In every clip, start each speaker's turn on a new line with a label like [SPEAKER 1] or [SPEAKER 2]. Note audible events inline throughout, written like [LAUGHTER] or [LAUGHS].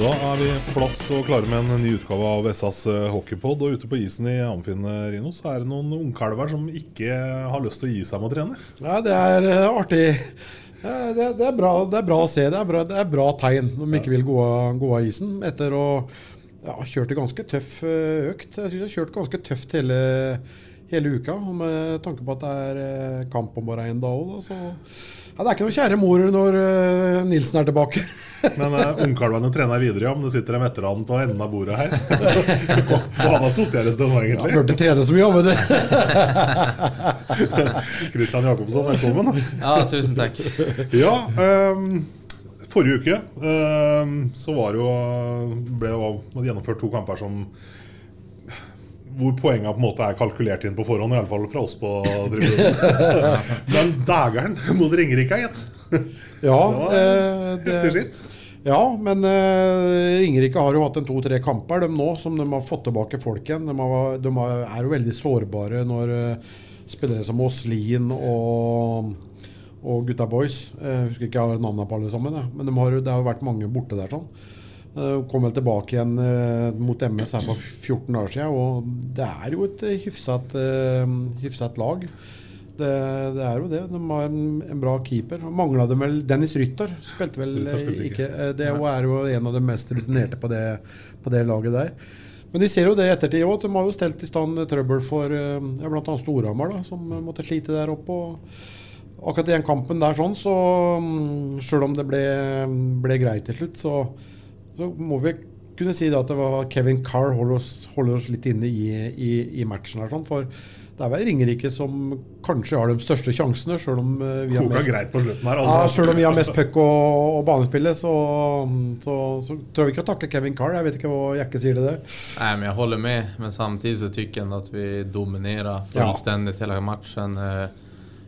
[SPEAKER 1] Da er vi på plass og klare med en ny utgave av SAs hockeypod. Og ute på isen i Amfinn Rino, så er det noen ungkalver som ikke har lyst til å gi seg med å trene.
[SPEAKER 2] Ja, det er eh, artig. Det det, er- det, er bra, det er bra å se. Det er bra, det er bra tegn når de ikke vil gå av, gå av isen. Etter å ja, ha kjørt en ganske tøff eh, økt. Jeg syns jeg har kjørt ganske tøft hele, hele uka. Og med tanke på at det er eh, kamp om bare én dag òg, så ja, Det er ikke noe kjære mor når uh, Nilsen er tilbake. [LAUGHS]
[SPEAKER 1] Men uh, ungkalvene trener videre, ja. Men det sitter en veteran på enden av bordet her. [LAUGHS] og, og han har sittet her en stund nå,
[SPEAKER 2] Ja,
[SPEAKER 1] egentlig.
[SPEAKER 2] Burde trene så mye, vet du. [LAUGHS]
[SPEAKER 1] Kristian Jakobsson, velkommen.
[SPEAKER 3] Ja, tusen takk.
[SPEAKER 1] Ja, um, forrige uke um, så var jo ble det gjennomført to kamper som hvor poengene på en måte er kalkulert inn på forhånd, iallfall fra oss på tribunen. [LAUGHS] Men dægeren mot Ringerike, gitt.
[SPEAKER 2] Ja,
[SPEAKER 1] Det var
[SPEAKER 2] eh,
[SPEAKER 1] skitt.
[SPEAKER 2] Ja, men eh, Ringerike har jo hatt en to-tre kamper de nå, som de har fått tilbake folk igjen. De, har, de har, er jo veldig sårbare når eh, spillere som Aaslien og, og Gutta Boys eh, Jeg husker ikke jeg har navnene på alle sammen, jeg. men de har, det har vært mange borte der. sånn. Eh, kom vel tilbake igjen eh, mot MS her for 14 dager siden, og det er jo et eh, hyfsat, hyfsat lag. Det, det er jo det. De har en, en bra keeper. Mangla dem vel Dennis Rytter. Spilte vel
[SPEAKER 1] spilte ikke.
[SPEAKER 2] Det er jo- en av de mest rutinerte på det, på det laget der. Men de ser jo det i ettertid òg. De har jo stelt i stand trøbbel for ja, bl.a. Storhamar, som måtte slite der oppe. Og akkurat i den kampen der sånn, så mm, sjøl om det ble, ble greit til slutt, så, så må vi kunne si det at det var Kevin Carr holder oss, holder oss litt inne i, i, i matchen her. Sånn, for det er vel Ringerike som kanskje har de største sjansene, sjøl om eh, vi har mest
[SPEAKER 1] greit på slutten her,
[SPEAKER 2] ja,
[SPEAKER 1] altså.
[SPEAKER 2] Selv om vi har mest puck og, og banespillet, så, så, så tror jeg vi kan takke Kevin Carr. Jeg vet ikke hva Jekke sier til det.
[SPEAKER 3] Nei, men Jeg holder med, men samtidig så tycker jeg at att vi dominerer
[SPEAKER 2] Ja.
[SPEAKER 3] hele matchen. Eh,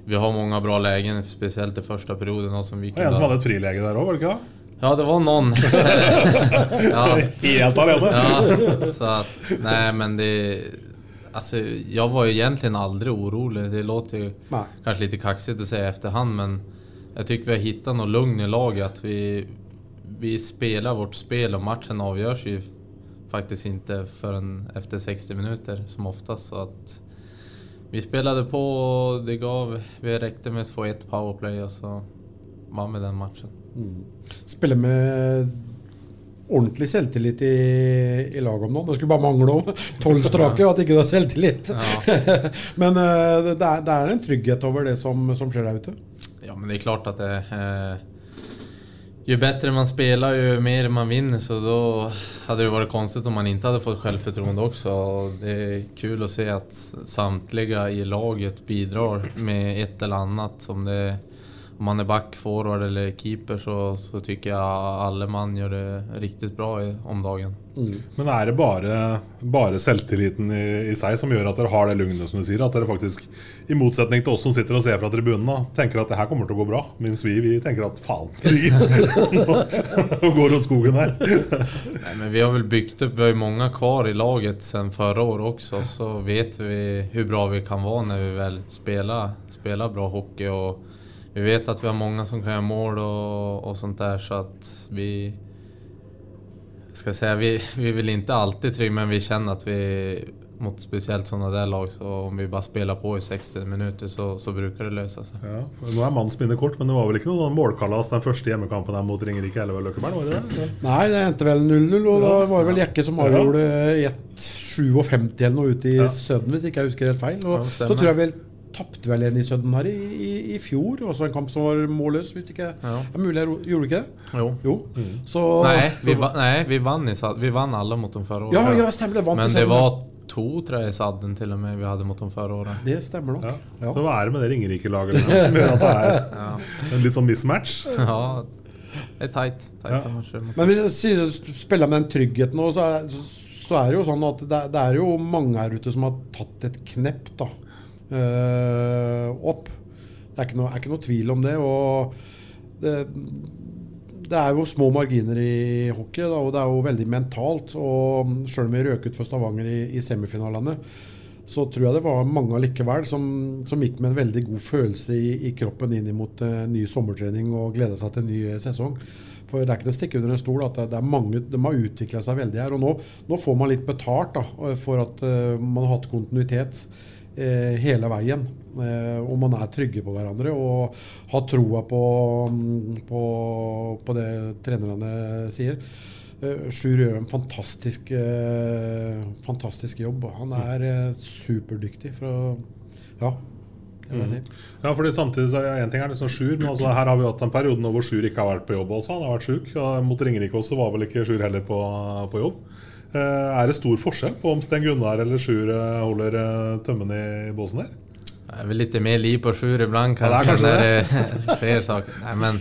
[SPEAKER 3] Vi har mange bra leger, spesielt i første perioden. Som vi
[SPEAKER 1] kunne... Og en som hadde et frilege der òg, var det ikke det?
[SPEAKER 3] Ja, det var noen. [LAUGHS] ja.
[SPEAKER 1] Helt alene.
[SPEAKER 3] Ja, så att, nej men det... Alltså, jag var ju egentligen aldrig orolig. Det låter ju
[SPEAKER 2] Nej.
[SPEAKER 3] kanske lite kaxigt att säga efterhand, men jag tycker vi har hittat något lugn i laget. Vi, vi spelar vårt spel och matchen avgörs ju faktiskt inte förrän efter 60 minuter som oftast. Så att vi spelade på och det gav... Vi räckte med att få ett powerplay och så vann vi den matchen.
[SPEAKER 2] Spiller med ordentlig selvtillit i, i laget om noen. Det skulle bare mangle om [LAUGHS] Tolv strake, at ikke du har selvtillit. [LAUGHS] Men eh, det, er, det er en trygghet over det som, som skjer der ute.
[SPEAKER 3] Ja, men det er klart at det... Eh, ju bättre man spelar, ju mer man vinner. Så då hade det varit konstigt om man inte hade fått självförtroende också. Det är kul att se att samtliga i laget bidrar med ett eller annat. Om det, om man är back, forward eller keeper så, så tycker jag alle mann gjør det riktigt bra i, om dagen.
[SPEAKER 1] Men er det bare, bare selvtilliten i, i seg som gjør at dere har det lugnet, som du sier? At dere faktisk, i motsetning til oss som sitter og ser fra tribunen, da, tenker at det her kommer til å gå bra? Mens vi, vi tenker at faen, [LAUGHS] nå går det skogen her. [LAUGHS]
[SPEAKER 3] Nei, men vi har vel bygd opp vi har jo mange kvar i laget sen forrige år også, Så vet vi hvor bra vi kan være når vi vel spiller, spiller bra hockey. Och vi vet att vi har många som kan göra mål och, och sånt där. Så att vi... skal Ska säga, vi, vi väl inte alltid trygga men vi känner att vi mot spesielt sånne der lag så om vi bare spiller på i 60 minutter, så, så bruker det løse seg.
[SPEAKER 1] Ja, nå er manns minne kort, men det var vel ikke noe målkalas den første hjemmekampen her mot Ringerike eller Løkkeberg? Var det det?
[SPEAKER 2] Nei, det endte vel 0-0, og da var det vel Jekke som avgjorde 1-57 eller noe ute i
[SPEAKER 1] Ja.
[SPEAKER 2] Sudden, hvis ikke jeg husker helt feil. Og
[SPEAKER 3] Ja,
[SPEAKER 2] så tror jeg vel tapte vel en i Sudden her i, i, i fjor, også en kamp som var målløs, hvis ikke
[SPEAKER 3] Ja.
[SPEAKER 2] Det er mulig jeg gjorde ikke det?
[SPEAKER 3] Jo.
[SPEAKER 2] Jo. Så,
[SPEAKER 3] nei, vi,
[SPEAKER 2] så,
[SPEAKER 3] va, nej, vi vann i Vi vann alle mot dem forrige året.
[SPEAKER 2] Ja, ja, stemmer det. Vant
[SPEAKER 3] Men det var to tror jag i sadden til og med vi hadde mot dem forrige året.
[SPEAKER 2] Det stemmer nok.
[SPEAKER 1] Ja.
[SPEAKER 2] Ja.
[SPEAKER 1] Så hva er det med det Ringerike-laget liksom, som gjør at det er en litt sånn mismatch? [LAUGHS]
[SPEAKER 3] Ja, det er tight. tight
[SPEAKER 1] Ja.
[SPEAKER 2] Men hvis du spiller med den tryggheten nå, så er, så er det jo sånn at det, det er jo mange her ute som har tatt et knepp da, opp. Det er ikke, noe, er ikke noe tvil om det. Og det, det er jo små marginer i hockey, da, og det er jo veldig mentalt. Og sjøl om vi røk ut for Stavanger i, i semifinalene, så tror jeg det var mange allikevel som, som gikk med en veldig god følelse i, i kroppen inn mot uh, ny sommertrening og gleda seg til en ny eh, sesong. For det er ikke til å stikke under en stol at det, det er mange, de har utvikla seg veldig her. Og nå, nå får man litt betalt da, for at uh, man har hatt kontinuitet eh, hele veien. Eh, og man er trygge på hverandre og har troa på, mm, på, på det trenerne sier. Eh, Sjur gjør en fantastisk, eh, fantastisk jobb. Han er eh, superdyktig. For å, ja, jeg si.
[SPEAKER 1] Ja, fordi samtidig så er en ting er liksom Sjur, men altså her har vi hatt en periode nå hvor Sjur ikke har vært på jobb også. Han har vært syk. Og mot Ringerike også var vel ikke Sjur heller på, på jobb. Eh, er det stor forskjell på om Sten Gunnar eller Sjur eh, holder tømmene tømmen i båsen der?
[SPEAKER 3] Det er vel litt mer liv på Sjur iblant.
[SPEAKER 1] Ja, det er
[SPEAKER 3] kanske
[SPEAKER 1] kanske
[SPEAKER 3] det [LAUGHS] saker. Nei, men,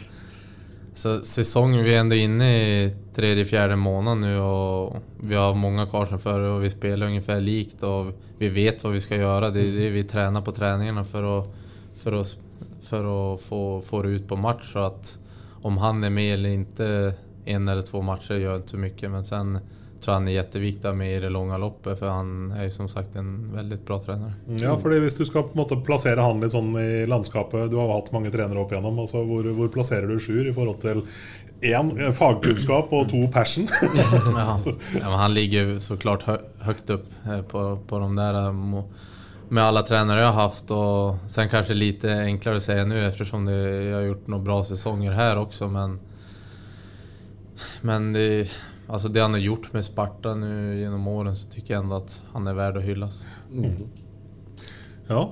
[SPEAKER 3] så säsongen, vi är ändå inne i tredje, fjärde måned nu och vi har många kvar sedan förr och vi spelar ungefär likt och vi vet vad vi ska göra. Det är det vi tränar på träningarna för att, för att, för att få, få det ut på match. Så att om han är med eller inte en eller två matcher gör inte så mycket men sen jätteviktig att i det lange loppet for han er som sagt en veldig bra trener.
[SPEAKER 1] Ja, fordi Hvis du skal på en måte plassere han litt sånn i landskapet Du har hatt mange trenere opp igjennom. Altså hvor, hvor plasserer du Sjur i forhold til én fagkunnskap og to passion? [LAUGHS]
[SPEAKER 3] Ja, ja, men han ligger så klart hø høyt upp eh, på, på de där eh, med alle tränare jeg har haft og sen kanskje lite enklere å si nå eftersom det, jag har gjort noen bra sesonger her også, men men det, alltså det han har gjort med Sparta nu genom åren så tycker jag ändå att han är värd att hyllas.
[SPEAKER 1] Ja.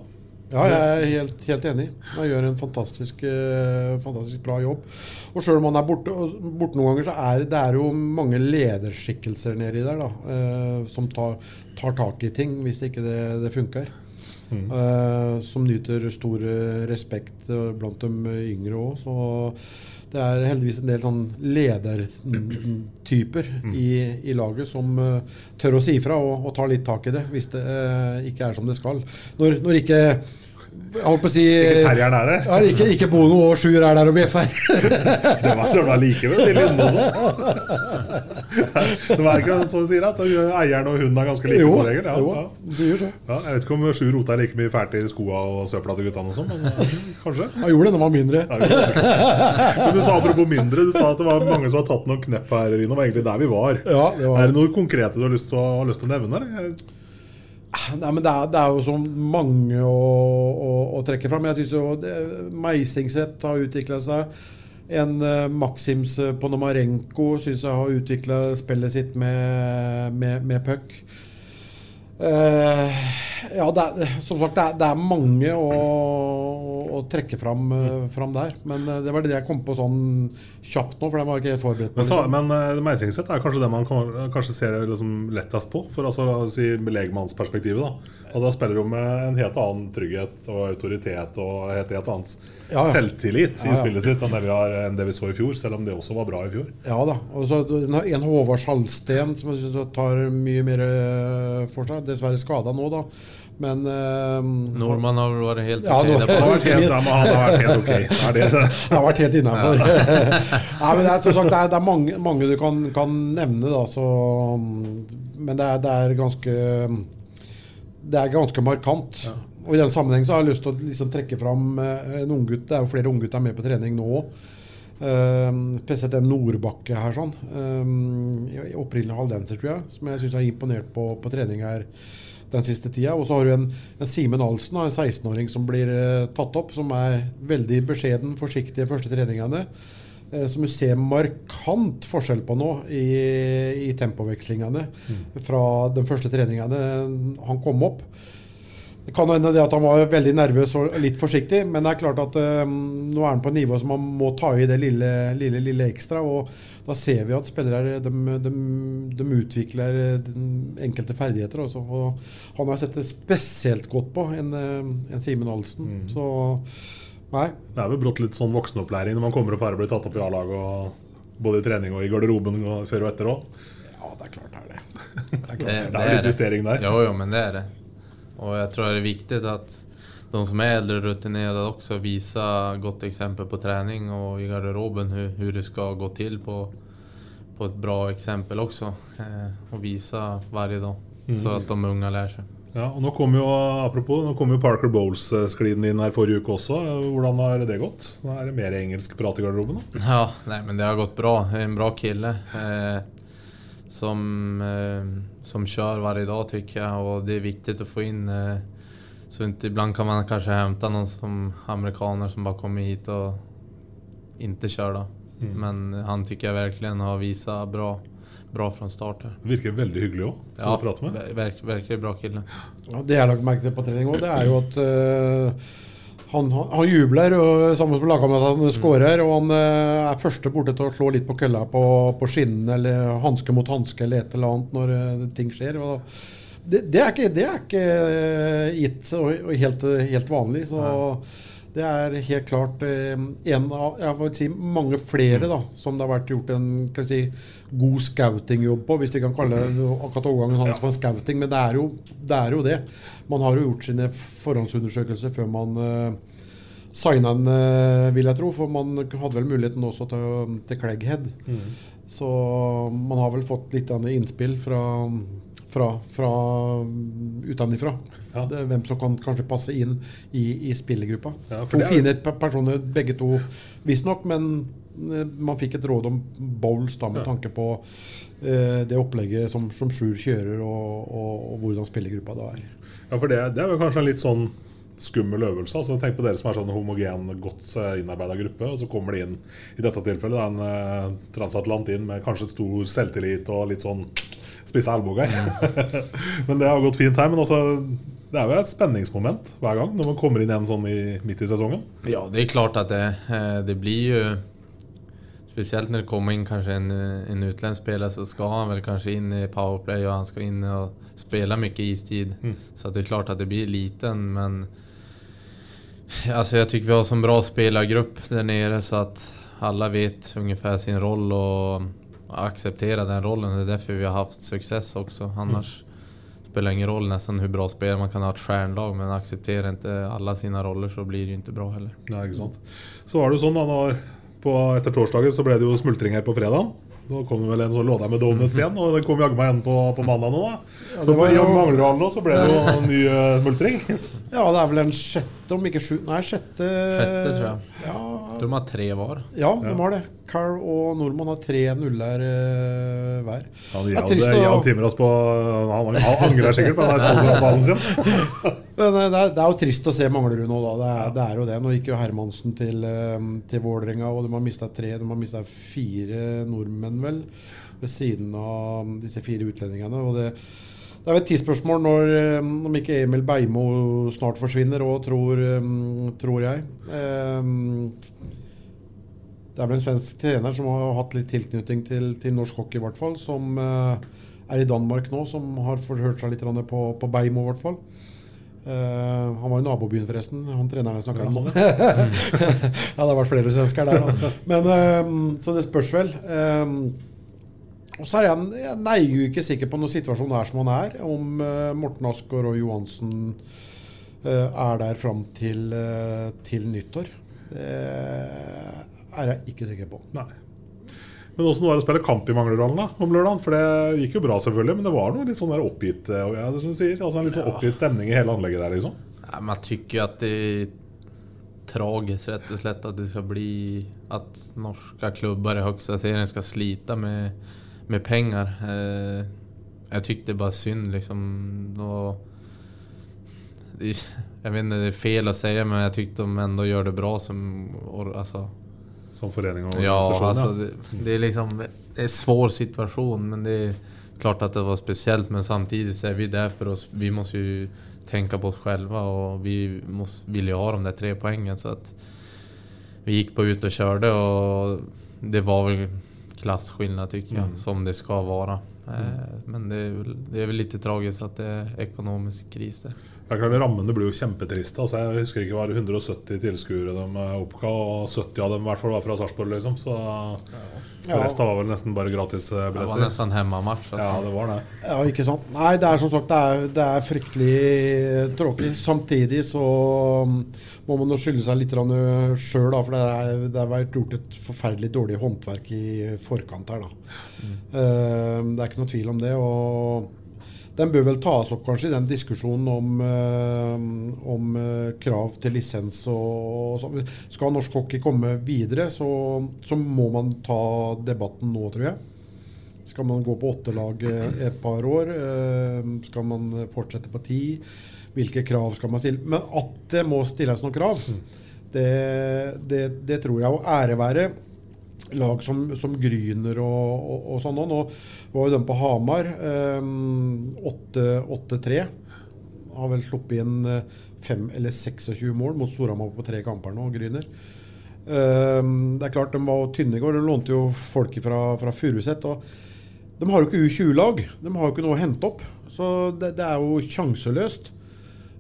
[SPEAKER 2] Ja, jeg er helt, helt enig. Han gjør en fantastisk, eh, fantastisk bra jobb. Og sjøl om han er borte, borte noen ganger, så er det er jo mange lederskikkelser nedi der da, eh, som tar, tar tak i ting hvis ikke det, det funker. Eh, som nyter stor eh, respekt eh, blant de yngre òg. Det er heldigvis en del sånn ledertyper i, i laget som uh, tør å si ifra og, og tar litt tak i det hvis det uh, ikke er som det skal. Når, når ikke jeg holdt på å si
[SPEAKER 1] Ikke terrieren er det.
[SPEAKER 2] ja, ikke, ikke Bono og Sjur er der og bjeffer. [LAUGHS]
[SPEAKER 1] Det var søren meg likevel til Lunde også. [LAUGHS] Det var ikke sånn du sier at eieren og hunden er ganske like
[SPEAKER 2] Jo,
[SPEAKER 1] som regel? Ja,
[SPEAKER 2] jo, sier så.
[SPEAKER 1] Ja, jeg vet ikke om Sjur rota like mye fælt i skoa og søpla til guttene og sånn, men eh, kanskje?
[SPEAKER 2] Han gjorde det da han var mindre.
[SPEAKER 1] Det. Men du sa apropos mindre, du sa at det var mange som har tatt noen knepp her, Rino. var egentlig der vi var.
[SPEAKER 2] Ja, det var-
[SPEAKER 1] Er det noe konkrete du har lyst til å, lyst til å nevne? Eller?
[SPEAKER 2] Nei, men det er, det er jo så mange å, å, å trekke fram. Jeg syns jo Meisingset har utvikla seg. En uh, Maxims eh, Ponomarenko syns jeg har utvikla spillet sitt med, med, med puck. Eh, ja, det er, som sagt, det er, det er mange å, å trekke fram, eh, fram der. Men eh, det var det jeg kom på sånn kjapt nå, for den var ikke helt forberedt på.
[SPEAKER 1] Men, så,
[SPEAKER 2] liksom.
[SPEAKER 1] men uh, Meisingset er kanskje det man kan, kanskje ser liksom lettest på, for altså, si legmannsperspektivet. da. Altså, da spiller du med en helt annen trygghet og autoritet og et helt annet
[SPEAKER 2] Ja, ja.
[SPEAKER 1] selvtillit i
[SPEAKER 2] ja.
[SPEAKER 1] spillet sitt enn det, vi har, enn det vi så i fjor, selv om det også var bra i fjor.
[SPEAKER 2] Ja da. Og så en en Håvard Salsten som jeg synes tar mye mer eh, for seg. Dessverre skada nå, da. Men uh,
[SPEAKER 3] Nordmann har vel vært helt
[SPEAKER 2] Ja, nå-
[SPEAKER 1] Det har vært helt, han har vært helt ok. [LAUGHS] Det det.
[SPEAKER 2] Det har vært helt innafor. [LAUGHS] Nei, men det er, som sagt, det er, det er mange, mange du kan, kan nevne, da. Så, men det er, det er ganske Det er ganske markant. Og I den sammenheng så har jeg lyst til å liksom trekke fram en en unggutt. Det er jo flere unggutter med på trening nå òg. spesielt en Nordbakke her, sånn. Um, opprinnelig haldenser, tror jeg. Som jeg syns har imponert på, på trening her den siste tida. Og så har du en, en Simen Alsen, en 16-åring som blir eh, tatt opp. Som er veldig beskjeden, forsiktig i første treningene. Som du ser markant forskjell på nå i, i tempovekslingene fra de første treningene han kom opp. Det kan hende det at han var veldig nervøs og litt forsiktig, men det er klart at um, nå er han på et nivå som han må ta i det lille, lille, lille ekstra. og Da ser vi at spillere de, de, de utvikler enkelte ferdigheter. Også, og han har sett det spesielt godt på, en, eh, en Simen Alsen. Så nei.
[SPEAKER 1] Det er vel brått litt sånn voksenopplæring når man kommer opp her og blir tatt opp i A-laget. Både i trening og i garderoben og før og etter òg.
[SPEAKER 2] Ja, det er klart det er det. [LAUGHS]
[SPEAKER 1] Det er litt justering der.
[SPEAKER 3] Jo, jo, men det er det. Og jeg tror det er viktig at de som er eldre rutinerte, også viser godt eksempel exempel på trening og i garderoben hur, hur det skal gå til på, på et bra eksempel også. Eh, og visa hver dag. Så at de unge lærer sig.
[SPEAKER 1] Ja, og nå kom jo, Apropos, nå kom jo Parker Bowles-skliden inn her forrige uke også. Hvordan har det gått? Nå er det mer engelsk prat i garderoben? da?
[SPEAKER 3] Ja, nei, men det har gått bra. En bra kille. Eh, som, eh, som kjører hver dag syns jeg. Og det er viktig å få inn. Eh, så iblant ibland kan man kanskje hente noen som amerikaner som bare kommer hit og ikke kjører. Mm. Men han syns jeg virkelig har visat bra, bra fra start.
[SPEAKER 1] Virker veldig hyggelig òg, som
[SPEAKER 3] Ja,
[SPEAKER 1] du prater med.
[SPEAKER 3] ver- virker bra kille.
[SPEAKER 2] Ja, det jeg har lagt merke til på trening òg, det er jo at uh, han, han, han jubler og sammen med lagkameratene skårer. Og han uh, er første borte til å slå litt på kølla på, på skinnene eller hanske mot hanske eller et eller annet når uh, ting skjer. Og det, det er ikke, det er ikke gitt og, og helt, helt vanlig. Så det er helt klart eh, en av jeg får si mange flere da, som det har vært gjort en si, god scoutingjobb på, hvis vi kan kalle det akkurat overgangen hans for en scouting. Men det er, jo, det er jo det. Man har jo gjort sine forhåndsundersøkelser før man uh, signa den, uh, vil jeg tro. For man hadde vel muligheten også til, til Clegghead. Så man har vel fått litt innspill fra, fra, fra utenfra.
[SPEAKER 1] Ja.
[SPEAKER 2] Er Hvem som kan kanskje passe inn i, i spillergruppa.
[SPEAKER 1] Ja,
[SPEAKER 2] to
[SPEAKER 1] er-
[SPEAKER 2] fine personer, begge to visstnok, men eh, man fikk et råd om bowls da, med
[SPEAKER 1] Ja.
[SPEAKER 2] tanke på eh, det opplegget som, som Sjur kjører, og, og, og hvordan spillergruppa da er.
[SPEAKER 1] Ja, for det, det er vel kanskje en litt sånn skummel øvelse. altså Tenk på dere som er sånn homogen, godt innarbeida gruppe, og så kommer de inn i dette tilfellet da, en eh, transatlant inn med kanskje stor selvtillit og litt sånn spisse albuer. [LAUGHS] men det har gått fint her. Men også, det er vel et spenningsmoment hver gang når man kommer inn igjen sånn i, midt i sesongen.
[SPEAKER 3] Ja, det er klart at det, eh, det blir jo Spesielt når det kommer inn kanskje en, eh, en utenlandsk spiller, så skal han vel kanskje inn i powerplay og han skal inn og spela mye istid. Så det er klart at det blir liten men... Alltså jag tycker vi har en bra spelargrupp där nere så att alla vet ungefär sin roll och accepterar den rollen. Det är därför vi har haft success också. Annars spelar det ingen roll nästan hur bra spel man kan ha ett stjärnlag men accepterar inte alla sina roller så blir det ju inte bra heller.
[SPEAKER 1] Nej, exakt. Så var det jo sånn da när, på, Etter torsdagen så ble det jo smultring her på fredag. Da kom det vel en sånn låt med donuts igjen, og den kom jaggu meg igjen på, på mandag nå. da.
[SPEAKER 2] Ja,
[SPEAKER 1] så på
[SPEAKER 2] var jo-
[SPEAKER 1] Manglerhallen nå så ble det jo en ny eh, smultring. [LAUGHS]
[SPEAKER 2] Ja, det er vel en sjette, om ikke sju Nei, sjette
[SPEAKER 3] Sjette, tror jeg.
[SPEAKER 2] Ja,
[SPEAKER 3] tror de har tre var.
[SPEAKER 2] ja de har det. Carl og Nordmann har tre nuller uh, hver.
[SPEAKER 1] Ja,
[SPEAKER 2] Det er trist å-
[SPEAKER 1] Jan Timras på Han, han angrer sikkert på den sponsorballen sin. [LAUGHS]
[SPEAKER 2] Men eh, det er, det er jo trist å se Manglerud nå, da. Det er, det er jo det. Nå gikk jo Hermansen til, til Vålerenga, og de har mista tre. De har mista fire nordmenn, vel, ved siden av disse fire utlendingene. Og det, Det er vel et tidsspørsmål når eh, om ikke Emil Beimo snart forsvinner òg, tror, eh, tror jeg. Eh, Det er vel en svensk trener som har hatt litt tilknytning til, til norsk hockey, i hvert fall. Som er i Danmark nå, som har forhørt seg litt på, på Beimo, i hvert fall. Eh, han var i nabobyen, forresten. Han treneren jeg snakker om nå. [LAUGHS] ja, det har vært flere svensker der, da. Men, uh, så det spørs vel. Eh, og så er jeg, jeg nei, jo ikke sikker på når situasjonen er som han er. Om Morten Asker og Johansen eh, er der fram til, til nyttår. Det er jeg ikke sikker på.
[SPEAKER 1] Nei. Men åssen var det å spille kamp i Manglerudalen da, om lørdagen? For det gikk jo bra, selvfølgelig, men det var noe litt sånn der oppgitt eh, ja, sier, altså en litt sånn oppgitt stemning i hele anlegget der, liksom.
[SPEAKER 3] Ja, man tycker jo at det er tragisk, rett og slett, at det skal bli At norske klubber i høyeste serien skal slite med, med penger. Eh, jag tyckte bare synd liksom. Och, jeg vet ikke, det er fel å si, men jeg syns de ändå gjør det bra som... or- Alltså,
[SPEAKER 1] forening og organisasjon?
[SPEAKER 3] ja, altså, det, det er liksom... Det er en svår situation men det er klart at det var speciellt men samtidig så er vi der for oss. Vi må jo tenke på oss själva og vi måste, jo ju ha de der tre poengene. så at vi gikk på ut og kjørte, og det var vel klasseskillnad, tycker jeg,
[SPEAKER 1] Mm.
[SPEAKER 3] som det skal være. Mm. Men det er, vel, det väl lite tragiskt att det er ekonomisk kris där.
[SPEAKER 1] Det er klart, Rammene blir jo kjempetriste. Altså, jeg husker ikke, var det 170 tilskuere de eh, oppga, og 70 av dem i hvert fall var fra Sarpsborg. Liksom. Så
[SPEAKER 2] Ja.
[SPEAKER 1] resten var vel nesten bare gratis eh,
[SPEAKER 3] Det var
[SPEAKER 1] nesten
[SPEAKER 3] hjemmematch. hemmamatch.
[SPEAKER 1] Ja, det var det.
[SPEAKER 2] Ja, ikke sant. Nei, det er som sagt det er, det er fryktelig tråkig. Samtidig så um, må man jo skylde seg litt sjøl, for det er, det har vært gjort et forferdelig dårlig håndverk i forkant her. da. Eh, det er ikke noe tvil om det. og den bør vel tas opp kanskje i den diskusjonen om, eh, om eh, krav til lisens og, og sånn. Skal norsk hockey komme videre, så, så må man ta debatten nå, tror jeg. Skal man gå på åtte lag eh, et par år? Eh, Skal man fortsette på ti? Hvilke krav skal man stille? Men at det må stilles noen krav, det, det, det tror jeg. Og ære være lag som, som Gryner og, og, og sånn. Nå var jo den på Hamar. eh, 8-3. Har vel sluppet inn eh, fem eller 26 mål mot Storhamar på tre kamper nå, Gryner. Eh, det er klart De var tynne i går. De lånte jo folk fra, fra Furuset. De har jo ikke U20-lag. De har jo ikke noe å hente opp. Så det, det er jo sjanseløst.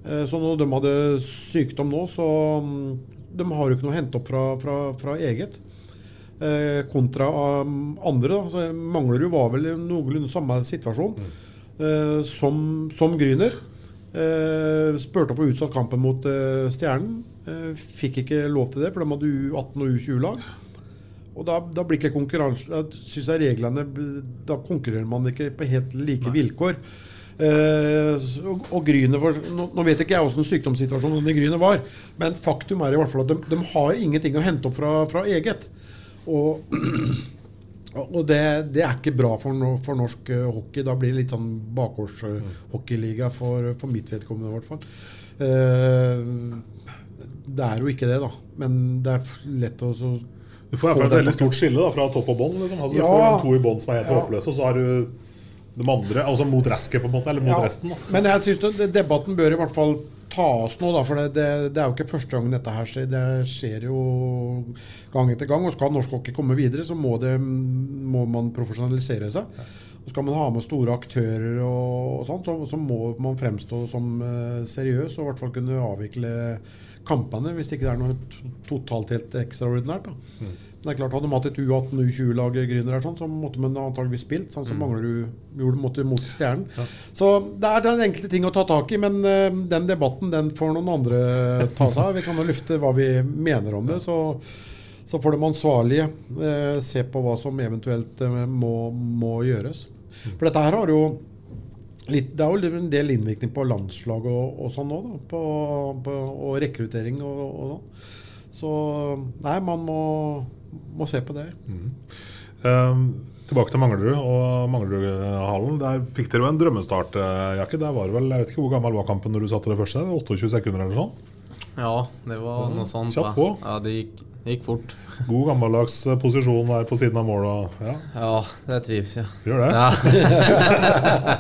[SPEAKER 2] Eh, Så når de hadde sykdom nå, så mm, De har jo ikke noe å hente opp fra, fra, fra eget. Eh, kontra um, andre. Da. Manglerud var vel i noenlunde samme situasjon eh, som, som Gryner. Eh, spurte å få utsatt kampen mot eh, Stjernen. Fikk ikke lov til det, for de hadde U18 og U20-lag. Og da, da blir ikke konkurranse Da synes jeg reglene Da konkurrerer man ikke på helt like vilkår. Eh, og, og var, nå, nå vet ikke jeg åssen sykdomssituasjonen i Gryner var, men faktum er i hvert fall at de, de har ingenting å hente opp fra, fra eget. Og, [CLEARS THROAT] og det, det er ikke bra for, no, for norsk eh, hockey. Da blir det litt sånn bakgårdshockeyliga for, for mitt vedkommende, i hvert fall. Eh, det er jo ikke det, da. Men det er lett å så
[SPEAKER 1] Du får i hvert fall et veldig stort skille da, fra topp og bånn. Liksom. Altså,
[SPEAKER 2] Ja.
[SPEAKER 1] Du får to i bånn som er helt
[SPEAKER 2] Ja.
[SPEAKER 1] håpløse, og så har du de andre altså mot resket, på en måte, eller mot
[SPEAKER 2] Ja,
[SPEAKER 1] resten. Da.
[SPEAKER 2] Men jeg synes debatten bør i hvert fall tas nå, da, for det, det, det er jo ikke første gang dette her skjer. Det skjer jo gang etter gang. Og skal norsk hockey komme videre, så må, det, må man profesjonalisere seg. Og skal man ha med store aktører, og, og sånt, så, så må man fremstå som uh, seriøs og i hvert fall kunne avvikle kampene hvis det ikke er noe totalt helt ekstraordinært. da. Men det er klart, Hadde de hatt et U18 U20-lag Grüner sånn, så måtte man antageligvis spilt. Sånn som Manglerud gjorde måtte mot Stjernen. Så det er den enkelte ting å ta tak i, men uh, den debatten den får noen andre ta seg av. Vi kan jo lufte hva vi mener om det. Så, så får de ansvarlige uh, se på hva som eventuelt uh, må, må gjøres. For dette her har jo litt, Det er jo en del innvirkning på landslag og, og sånn òg, på, på, og rekruttering og, og sånn. Så nei, man må, må se på det.
[SPEAKER 1] Ehm, tilbake til Manglerud og Manglerudhallen. Der fikk dere jo en drømmestart, eh, Jakke. Der var det vel, Jeg vet ikke hvor gammel var kampen når du satte det første? 28 sekunder eller sånn?
[SPEAKER 3] Ja, det var noe sånt.
[SPEAKER 1] kjapt på.
[SPEAKER 3] Ja, det gikk, det gikk fort.
[SPEAKER 1] God gammeldags eh, posisjon der på siden av målet. Ja,
[SPEAKER 3] Ja, det trives jeg.
[SPEAKER 1] gjør det?
[SPEAKER 3] Ja. [LAUGHS]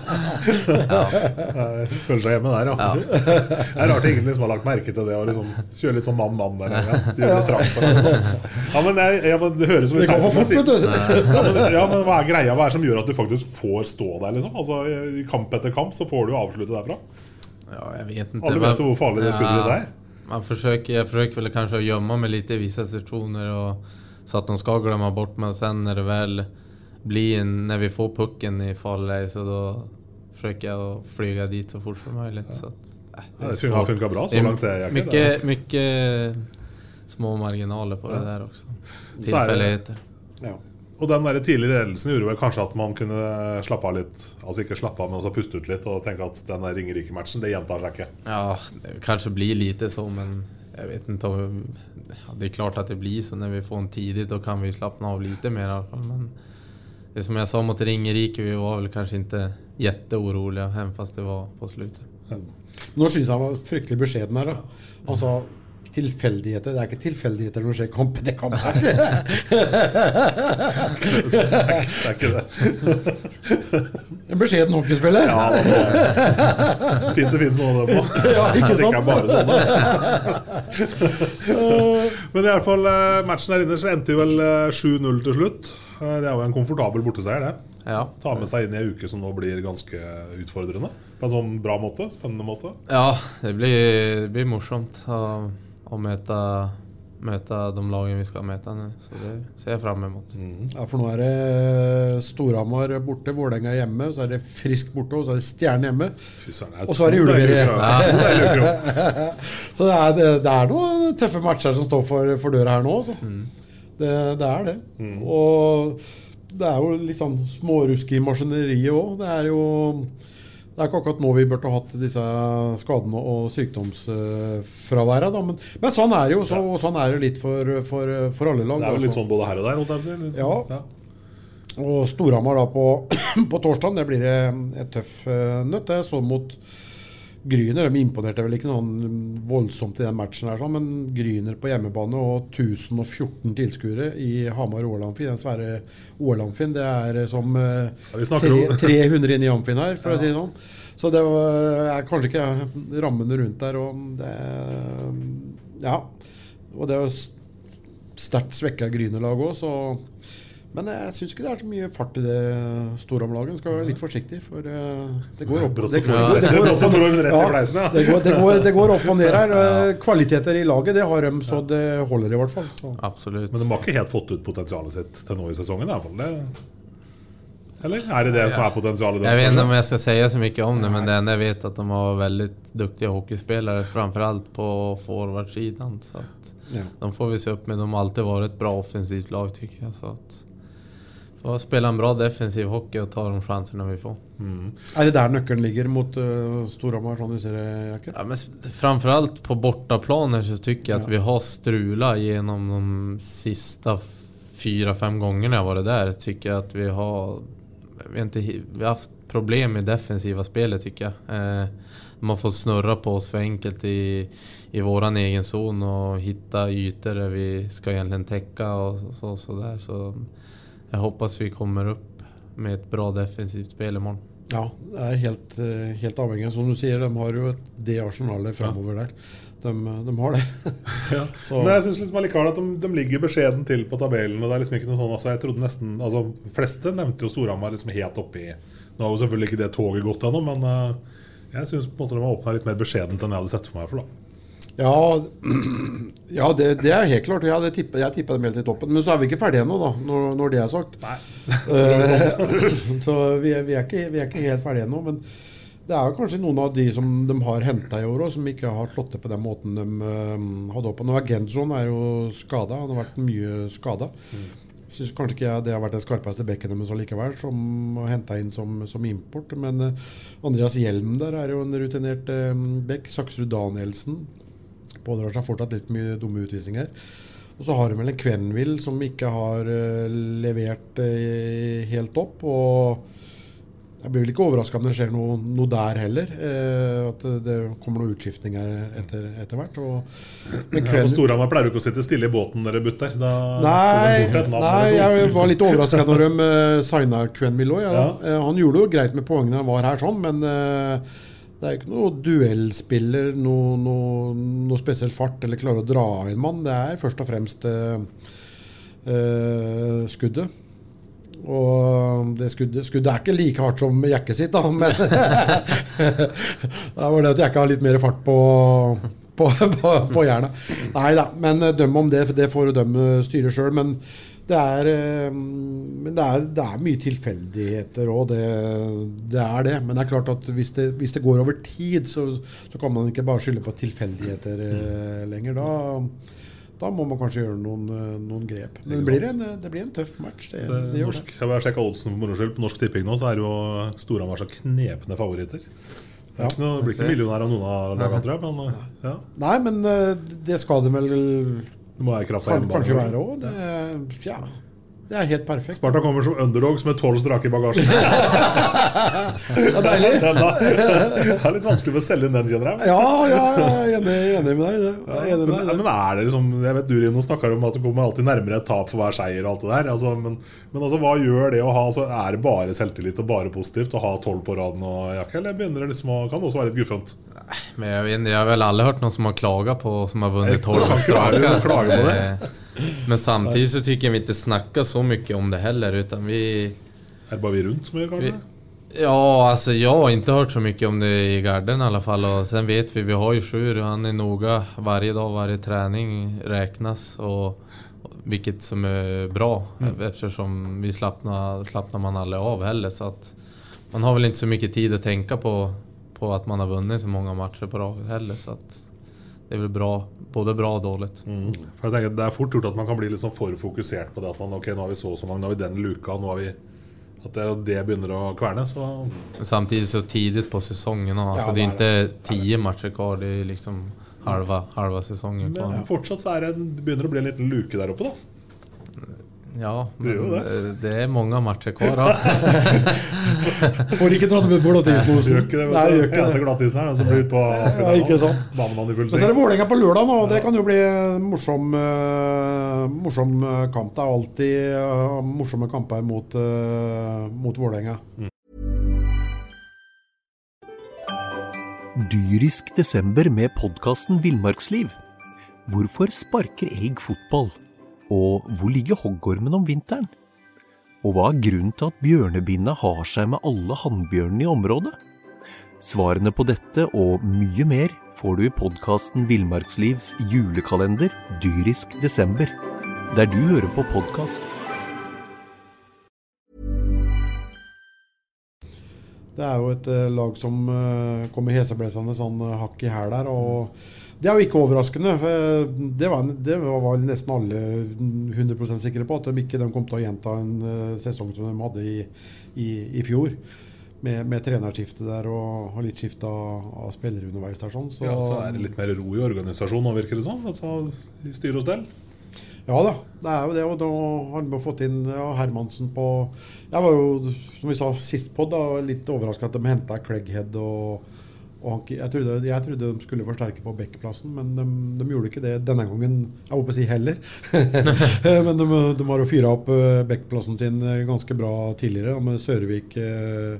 [SPEAKER 1] Jeg Føler seg hjemme der, ja.
[SPEAKER 3] Ja.
[SPEAKER 1] Det er rart ingen liksom har lagt merke til det Å liksom kjøre litt sånn mann-mann der. Ja, de ja, men, jeg, jeg, men det høres som
[SPEAKER 2] Det kan få fort, vet du.
[SPEAKER 1] Ja, men, hva er greia? Hva er det som gjør at du faktisk får stå der? liksom? Altså, I kamp etter kamp så får du avslutte derfra.
[SPEAKER 3] ja, jeg vet ikke.
[SPEAKER 1] Alle vet jo hvor farlig det skuddet ja. er.
[SPEAKER 3] Man försöker, jag försöker väl kanske att gömma mig lite i vissa situationer och, så att de ska glömma bort mig och sen när det väl blir en, när vi får pucken i farlig så då försöker jag att flyga dit så fort som möjligt. Så att, äh,
[SPEAKER 1] Ja, det har funkat bra så
[SPEAKER 3] Det
[SPEAKER 1] långt det är,
[SPEAKER 3] mycket, mycket små marginaler på det där också.
[SPEAKER 1] Det-
[SPEAKER 3] Tillfälligheter.
[SPEAKER 2] Ja.
[SPEAKER 1] Og den der tidligere ledelsen gjorde vel kanskje at man kunne slappe av litt. Altså ikke slappe av, men også puste ut litt og tenke at den der Ringerike-matchen, det gjentar seg ikke.
[SPEAKER 3] Ja, det kanskje blir lite så men jeg vet ikke om... Ja, det er klart at det blir så når vi får en tidlig, da kan vi slappe av lite mer i alla fall. Men det som jeg sa mot Ringerike, vi var vel kanskje ikke kjempeurolige, selv fast det var på slutet.
[SPEAKER 2] Nå syns jeg han var fryktelig beskjeden her. da. Han sa tilfeldigheter. Det er ikke tilfeldigheter når det skjer kamp etter kamp.
[SPEAKER 1] Det er ikke det.
[SPEAKER 2] En beskjeden hockeyspiller.
[SPEAKER 1] Ja, det fint det finnes noe av det òg.
[SPEAKER 2] Ja, ikke
[SPEAKER 1] Det
[SPEAKER 2] sant?
[SPEAKER 1] er bare sånne. [LAUGHS] Men i alle fall, eh, matchen der inne så endte jo vel eh, 7-0 til slutt. Eh, Det er jo en komfortabel borteseier, det.
[SPEAKER 3] Ja,
[SPEAKER 1] Ta med seg inn i ei uke som nå blir ganske utfordrende. På en sånn bra måte. Spennende måte.
[SPEAKER 3] ja det, blir, det blir morsomt att, att møte, møte de lagene vi skal møte. nu. Så det ser jeg fram emot.
[SPEAKER 2] Ja, for nå er det Storhamar borte, Vålerenga hjemme, så er det Frisk borte, og så er det Stjerne hjemme. Og så er det juleferie.
[SPEAKER 1] uker. [LAUGHS]
[SPEAKER 2] Så det er, det, det er noen tøffe matcher som står for, for døra her nå, altså. Det, det er det. Og det er jo litt sånn smårusk i maskineriet òg. Det er jo det er ikke akkurat nå vi burde hatt disse skadene og sykdomsfraværet, da. Men, men sånn er det jo. Så, og sånn er det litt for, for, for alle lag.
[SPEAKER 1] Det er jo litt
[SPEAKER 2] altså.
[SPEAKER 1] sånn både her og der, holdt jeg på å si. Liksom.
[SPEAKER 2] Ja. Og Storhamar da på, [CLEARS THROAT] på torsdag, det blir et tøff eh, nøtt. Det så mot Gryner. De imponerte vel ikke noen voldsomt i den matchen, her, sånn, men Gryner på hjemmebane og 1014 tilskuere i Hamar OL-amfi, den svære OL-amfien, det er som eh,
[SPEAKER 1] Ja,
[SPEAKER 2] tre, 300 inn i Amfin her, for å si det sånn. Så det er kanskje ikke rammene rundt der, og det Ja. Og det er jo sterkt svekka Gryner-lag òg, så men jeg syns ikke det er så mye fart i det Storhamar-laget. Skal være litt forsiktig, for det går opp,
[SPEAKER 1] du- [LAUGHS]
[SPEAKER 2] og ned.
[SPEAKER 1] rett i fleisen, ja.
[SPEAKER 2] det, går, det, går, det går opp og ned her. [LAUGHS] Eh, Kvaliteter i laget, det har de, så det holder i hvert fall. Så.
[SPEAKER 3] Absolutt.
[SPEAKER 1] Men de har ikke helt fått ut potensialet sitt til nå i sesongen? i hvert fall. Det, eller er det det som er potensialet?
[SPEAKER 3] Jeg vet ikke om jeg skal si så mye om det, men det ene jeg vet er at de har dyktige hockeyspillere, framfor alt på forwardsidan. Så att
[SPEAKER 2] Ja.
[SPEAKER 3] de får vi se opp med. De har alltid vært et bra offensivt lag syns jeg. Så att får spiller en bra defensiv hockey og ta de sjansene vi får.
[SPEAKER 2] Er det der nøkkelen ligger mot uh, Storhamar, sånn du ser det, Jakke?
[SPEAKER 3] Ja, men s- framförallt på bortaplaner så tycker jag at vi har strula gjennom de siste fire-fem gångerna jag varit där. Tycker jeg at vi har, vi har, inte, vi har haft problem med defensiva spelet tycker jag. Eh, de har fått snurra på oss för enkelt i, i våran egen zon och hitta ytor där vi ska egentligen täcka och så, så. Så jag håper vi kommer opp med et bra defensivt spill i morgen.
[SPEAKER 2] Ja, det er helt, eh, helt avhengig. Som du sier, de har jo det arsenalet framover der. De, de har det. [LAUGHS]
[SPEAKER 1] Ja.
[SPEAKER 2] Så-
[SPEAKER 1] Men jeg syns liksom allikevel at de, de ligger beskjeden til på tabellen. Og det er liksom ikke noe sånn, altså jeg trodde nesten, altså fleste nevnte jo Storhamar liksom helt oppi Nå har jo selvfølgelig ikke det toget gått ennå, men eh, jeg syns de har åpna litt mer beskjedent enn jeg hadde sett for meg. for da
[SPEAKER 2] Ja, [CLEARS THROAT] ja det, det er helt klart. Ja, tippet, jeg tippet dem helt i toppen. Men så er vi ikke ferdige ennå, da, når, når det er sagt. [LAUGHS] Eh, [CLEARS THROAT] så vi er, vi, er ikke, vi er ikke helt ferdige ennå. Men det er jo kanskje noen av de som de har henta i år òg, som ikke har slått til på den måten de eh, hadde opp. Nå er er jo skada. Han har vært mye skada. Syns kanskje ikke jeg det har vært den skarpeste bekken deres likevel, som har henta inn som, som import. Men eh, Andreas Hjelm der er jo en rutinert bekk. Saksrud Danielsen pådrar seg fortsatt litt mye dumme utvisninger. Og så har de vel en Kvenvill som ikke har eh, levert eh, helt opp. Og jeg blir vel ikke overraska om det skjer noe, noe der heller. Eh, at det kommer noen utskiftninger etter, etter hvert. Og, [CLEARS THROAT]
[SPEAKER 1] men ja, Storhamar pleier jo ikke å sitte stille i båten dere butter. Da
[SPEAKER 2] nei, nei jeg var litt overraska når [LAUGHS] de uh, signa Quen òg. Ja, ja. han gjorde jo greit med poengene han var her, sånn, men uh, det er jo ikke noe duellspiller, noe, noe, noe, spesiell fart eller klare å dra inn mann. Det er først og fremst uh, skuddet. Og det skuddet, skuddet, er ikke like hardt som jekket sitt, da, men [LAUGHS] det var det at jekket har litt mer fart på, på, på, på jernet. Nei da, men døm om det, det får dømme styret sjøl. Men det er, men det er, det er mye tilfeldigheter òg, det, det, er det. Men det er klart at hvis det, hvis går over tid, så, så, kan man ikke bare skylde på tilfeldigheter mm. lenger. Da da må man kanskje gjøre noen, eh, noen grep. Men det blir, en, det blir en, tøff match. Det, det,
[SPEAKER 1] det norsk, Jeg har sjekka oddsen for moro skyld. På Norsk Tipping nå så er jo Storhamar så knepne favoritter. Ja. Det blir ikke millionær av noen av lagene, tror jeg. Men, eh, ja.
[SPEAKER 2] Nei, men eh, det skal det vel
[SPEAKER 1] det må være
[SPEAKER 2] kan, kanskje være òg. Ja. Det er helt perfekt.
[SPEAKER 1] Sparta kommer som underdogs med tolv strake i bagasjen. [LAUGHS]
[SPEAKER 2] ja, deilig. [LAUGHS]
[SPEAKER 1] det er litt vanskelig å selge inn den, kjenner
[SPEAKER 2] jeg. ja, ja, jeg er enig, enig med deg. Er
[SPEAKER 1] enig med men, men, er det liksom Jeg vet du Rino snakker om at du kommer alltid nærmere et tap for hver seier og alt det der. Altså, men, men altså, hva gjør det å ha altså, Er det bare selvtillit og bare positivt å ha tolv på raden og jakke, eller begynner det liksom å, kan det også være litt guffent?
[SPEAKER 3] Men jeg, vet, jeg har vel aldri hørt noen som har klaga på som har vunnet tolv strake. Men samtidigt så tycker jag vi inte snackar så mycket om det heller utan vi...
[SPEAKER 1] Är det bara vi runt som gör kanske?
[SPEAKER 3] Ja, alltså jag har inte hört så mycket om det i garden i alla fall. Och sen vet vi, vi har ju Sjur, han är noga varje dag, varje träning räknas. Och, vilket som är bra mm. eftersom vi slappnar, slappnar man aldrig av heller. Så att man har väl inte så mycket tid att tänka på, på att man har vunnit så många matcher på rad heller. Så att det er vel bra, både bra og dårlig.
[SPEAKER 1] Mm. For jeg tenker Det er fort gjort at man kan bli litt sånn for fokusert på det. At man, ok, nå har vi så og så mange, nå har vi den luka, nå har vi At det, det begynner å kverne. Så.
[SPEAKER 3] Samtidig så tidlig på sesongen. Altså, ja, det er ikke ti matcher kvar, det er liksom halva, halva sesongen.
[SPEAKER 1] Men fortsatt så er det, det begynner å bli en liten luke der oppe, da.
[SPEAKER 3] Ja, det, det. det, er mange matcher kvar. Da.
[SPEAKER 2] Får ikke dratt med glattisen.
[SPEAKER 1] Gjør. Nei, gjør ikke det. glattisen her, så blir på
[SPEAKER 2] ja, ikke sant.
[SPEAKER 1] banemann i full
[SPEAKER 2] Så er det Vålerenga på lørdag nå. og Det kan jo bli morsom, uh, morsom eh, kamp. Det er alltid uh, morsomme kamper mot, uh, mot Vålerenga. Mm.
[SPEAKER 4] Dyrisk desember med podkasten Villmarksliv. Hvorfor sparker elg fotball? Og hvor ligger hoggormen om vinteren? Og hva er grunnen til at bjørnebinna har seg med alle hannbjørnene i området? Svarene på dette og mye mer får du i podkasten Villmarkslivs julekalender dyrisk desember, der du hører på podkast.
[SPEAKER 2] Det er jo et uh, lag som uh, kommer heseblesende sånn uh, hakk i hæl der. og det er jo ikke overraskende. for Det var, det var nesten alle 100 sikre på, at de ikke de kom til å gjenta en uh, sesong som de hadde i, i, i fjor. Med, med trenerskifte der og, og litt skifte av, av spillere underveis. der sånn.
[SPEAKER 1] Så, ja, så er det litt mer ro i organisasjonen, virker det sånn? Altså, I styre og stell?
[SPEAKER 2] Ja da, det er jo det. Og da har vi fått inn ja, Hermansen på Jeg var jo, som vi sa sist på, da, litt overraska at de henta Cleghead og han, jeg, trodde, jeg, trodde, de skulle forsterke på Bekkplassen, men de, de, gjorde ikke det denne gangen. Jeg håper å si heller. [LAUGHS] [LAUGHS] men de, de, har jo fyra opp backplassen Bekkplassen sin eh, ganske bra tidligere, med Sørvik, eh,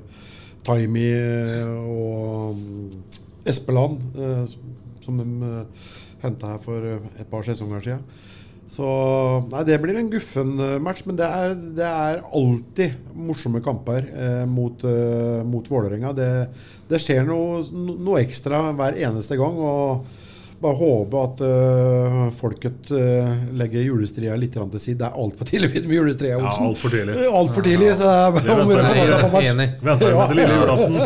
[SPEAKER 2] Taimi eh, og Espeland, eh, som de eh, henta her for et par sesonger siden. Så nei, det blir en guffen match, men det er, det er alltid morsomme kamper eh, mot, eh, mot Vålerenga. Det, det, skjer noe, noe, ekstra hver eneste gang. og bare håpe at uh, folket uh, legger julestria litt til side. Det er altfor tidlig med julestria.
[SPEAKER 1] Ja, altfor tidlig.
[SPEAKER 2] Alt for tidlig, [LAUGHS] så det er bare om å komme seg på match.
[SPEAKER 3] Enig.
[SPEAKER 1] Venter med til lille julaften.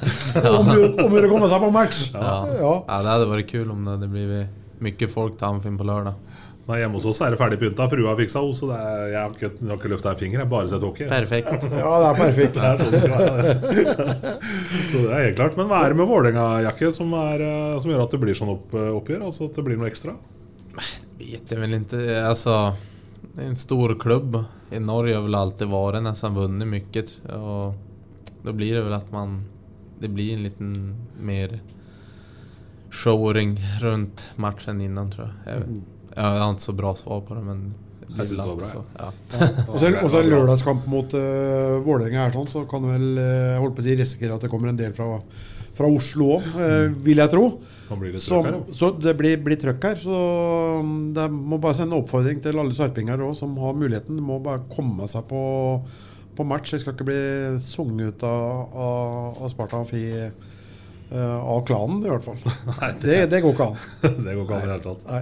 [SPEAKER 1] [LAUGHS]
[SPEAKER 2] om å komme seg på match.
[SPEAKER 3] Ja. Ja. ja. det hadde vært kult om det det blir mye folk til Amfinn på lørdag.
[SPEAKER 1] Nei, Hjemme hos oss er det ferdig pynta. Frua har fiksa henne, så er, jeg har ikke, jeg ikke løfta en finger. Jeg har bare sett hockey.
[SPEAKER 3] Perfekt. [LAUGHS]
[SPEAKER 2] ja, det er perfekt.
[SPEAKER 1] det er sånn det, så det er helt klart. Men hva er det med Vålerenga-jakke som, eh, som, gjør at det blir sånn opp, oppgjør? Altså at det blir noe ekstra?
[SPEAKER 3] Vet jeg vel ikke. Altså, det er en stor klubb. I Norge har vel alltid vært nesten vunnet mye. Og då blir det väl att man, det blir en liten mer showring runt matchen innan tror jag. Jag,
[SPEAKER 2] Mm.
[SPEAKER 3] jeg har ikke så bra svar på det men
[SPEAKER 1] jeg syns det var bra,
[SPEAKER 3] så. Ja.
[SPEAKER 2] Og så og så en lørdagskamp mot uh, Vålerenga her, sånn, så kan du vel uh, holdt på å si, risikere at det kommer en del fra, fra Oslo òg, vil jeg tro. Som,
[SPEAKER 1] trøkk her,
[SPEAKER 2] så det blir, blir trøkk her. Så um, det må bare sende oppfordring til alle sarpinger òg som har muligheten. De må bare komme seg på, på match. Jeg skal ikke bli sunget ut av, av, av Sparta Amfi Uh, av klanen, i hvert fall. [LAUGHS] Nei det, det går ikke an. [LAUGHS]
[SPEAKER 1] det går ikke an i det hele tatt.
[SPEAKER 2] Nei.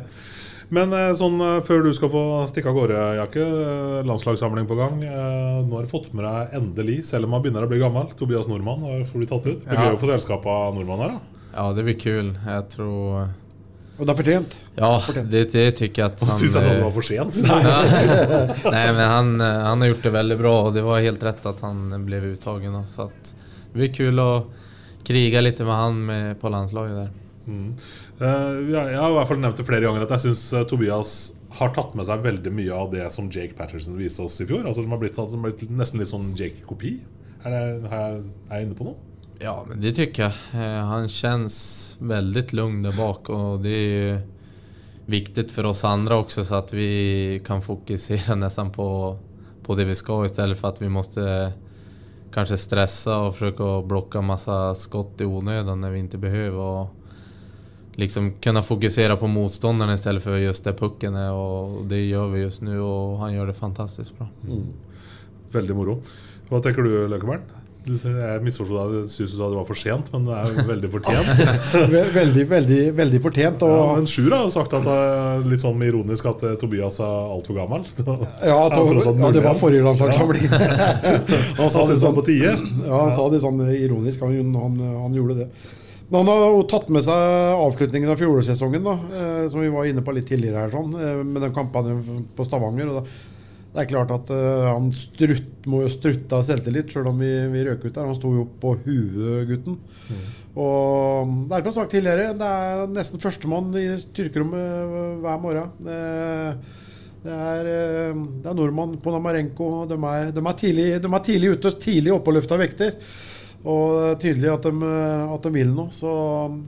[SPEAKER 1] Men eh, sånn eh, før du skal få stikke av gårde, Jakke. eh, Landslagssamling på gang. Nå har du fått med deg endelig, selv om han begynner å bli gammel, Tobias Nordmann har blitt tatt ut. Det blir gøy å få selskap av nordmann her, da.
[SPEAKER 3] ja, det blir kul. Jeg tror...
[SPEAKER 2] Og det er fortjent.
[SPEAKER 3] Ja, det, det tycker jag att
[SPEAKER 1] Han
[SPEAKER 3] han...
[SPEAKER 1] syns at det
[SPEAKER 3] eh,
[SPEAKER 1] var for sent. [LAUGHS]
[SPEAKER 3] Nej men han, han har gjort det veldig bra og det var helt rett at han ble uttagen. Så att det blir kul å kriga litt med han med, på landslaget der.
[SPEAKER 1] Mm. Eh, jeg har i hvert fall nevnt det flere ganger at jeg syns Tobias har tatt med seg veldig mye av det som Jake Patterson viste oss i fjor. Altså De har blitt, altså, de har blitt nesten litt sånn Jake-kopi. Er, er jeg- inne på noe?
[SPEAKER 3] Ja, men det syns jag. Eh, Han kjennes veldig lugn der bak og det er jo viktig for oss andre også, så at vi kan fokusere [LAUGHS] nesten på, på det vi skal, i stedet for at vi måtte kanskje stresse og prøve å blokke masse skott i onödan når vi ikke behøver. Och liksom kunna fokusera på motståndaren istället för just där pucken är och det gör vi just nu och han gör det fantastiskt bra.
[SPEAKER 1] Veldig moro. Hva tenker du, Løkkeberg? Jeg misforsto deg. Du syntes du sa det var for sent, men det er jo veldig fortjent. [LAUGHS]
[SPEAKER 2] Veldig, veldig, veldig fortjent. Og,
[SPEAKER 1] Ja, men Sjur har jo sagt at det er litt sånn ironisk at eh, Tobias er altfor gammel.
[SPEAKER 2] Ja, to, ja, det var
[SPEAKER 1] 01.
[SPEAKER 2] forrige landslagssamling.
[SPEAKER 1] Han sa det sånn på tide.
[SPEAKER 2] Ja, han sa det sånn ironisk. Han, han, han gjorde det. Men han har jo tatt med seg avslutningen av fjorårssesongen, eh, som vi var inne på litt tidligere her, sånn, eh, med den kampanjen på Stavanger. da, Det er klart at eh, han strutt, må jo strutte av selvtillit, sjøl om vi, vi røk ut der. Han sto jo på huet, gutten. Og det er som sagt tidligere, det er nesten førstemann i styrkerommet hver morgen. Det, det er, eh, det er nordmann Ponamarenko. De er, de, er tidlig, de er tidlig ute tidlig oppe og løfta vekter. Og det er tydelig at de, at de vil noe. Så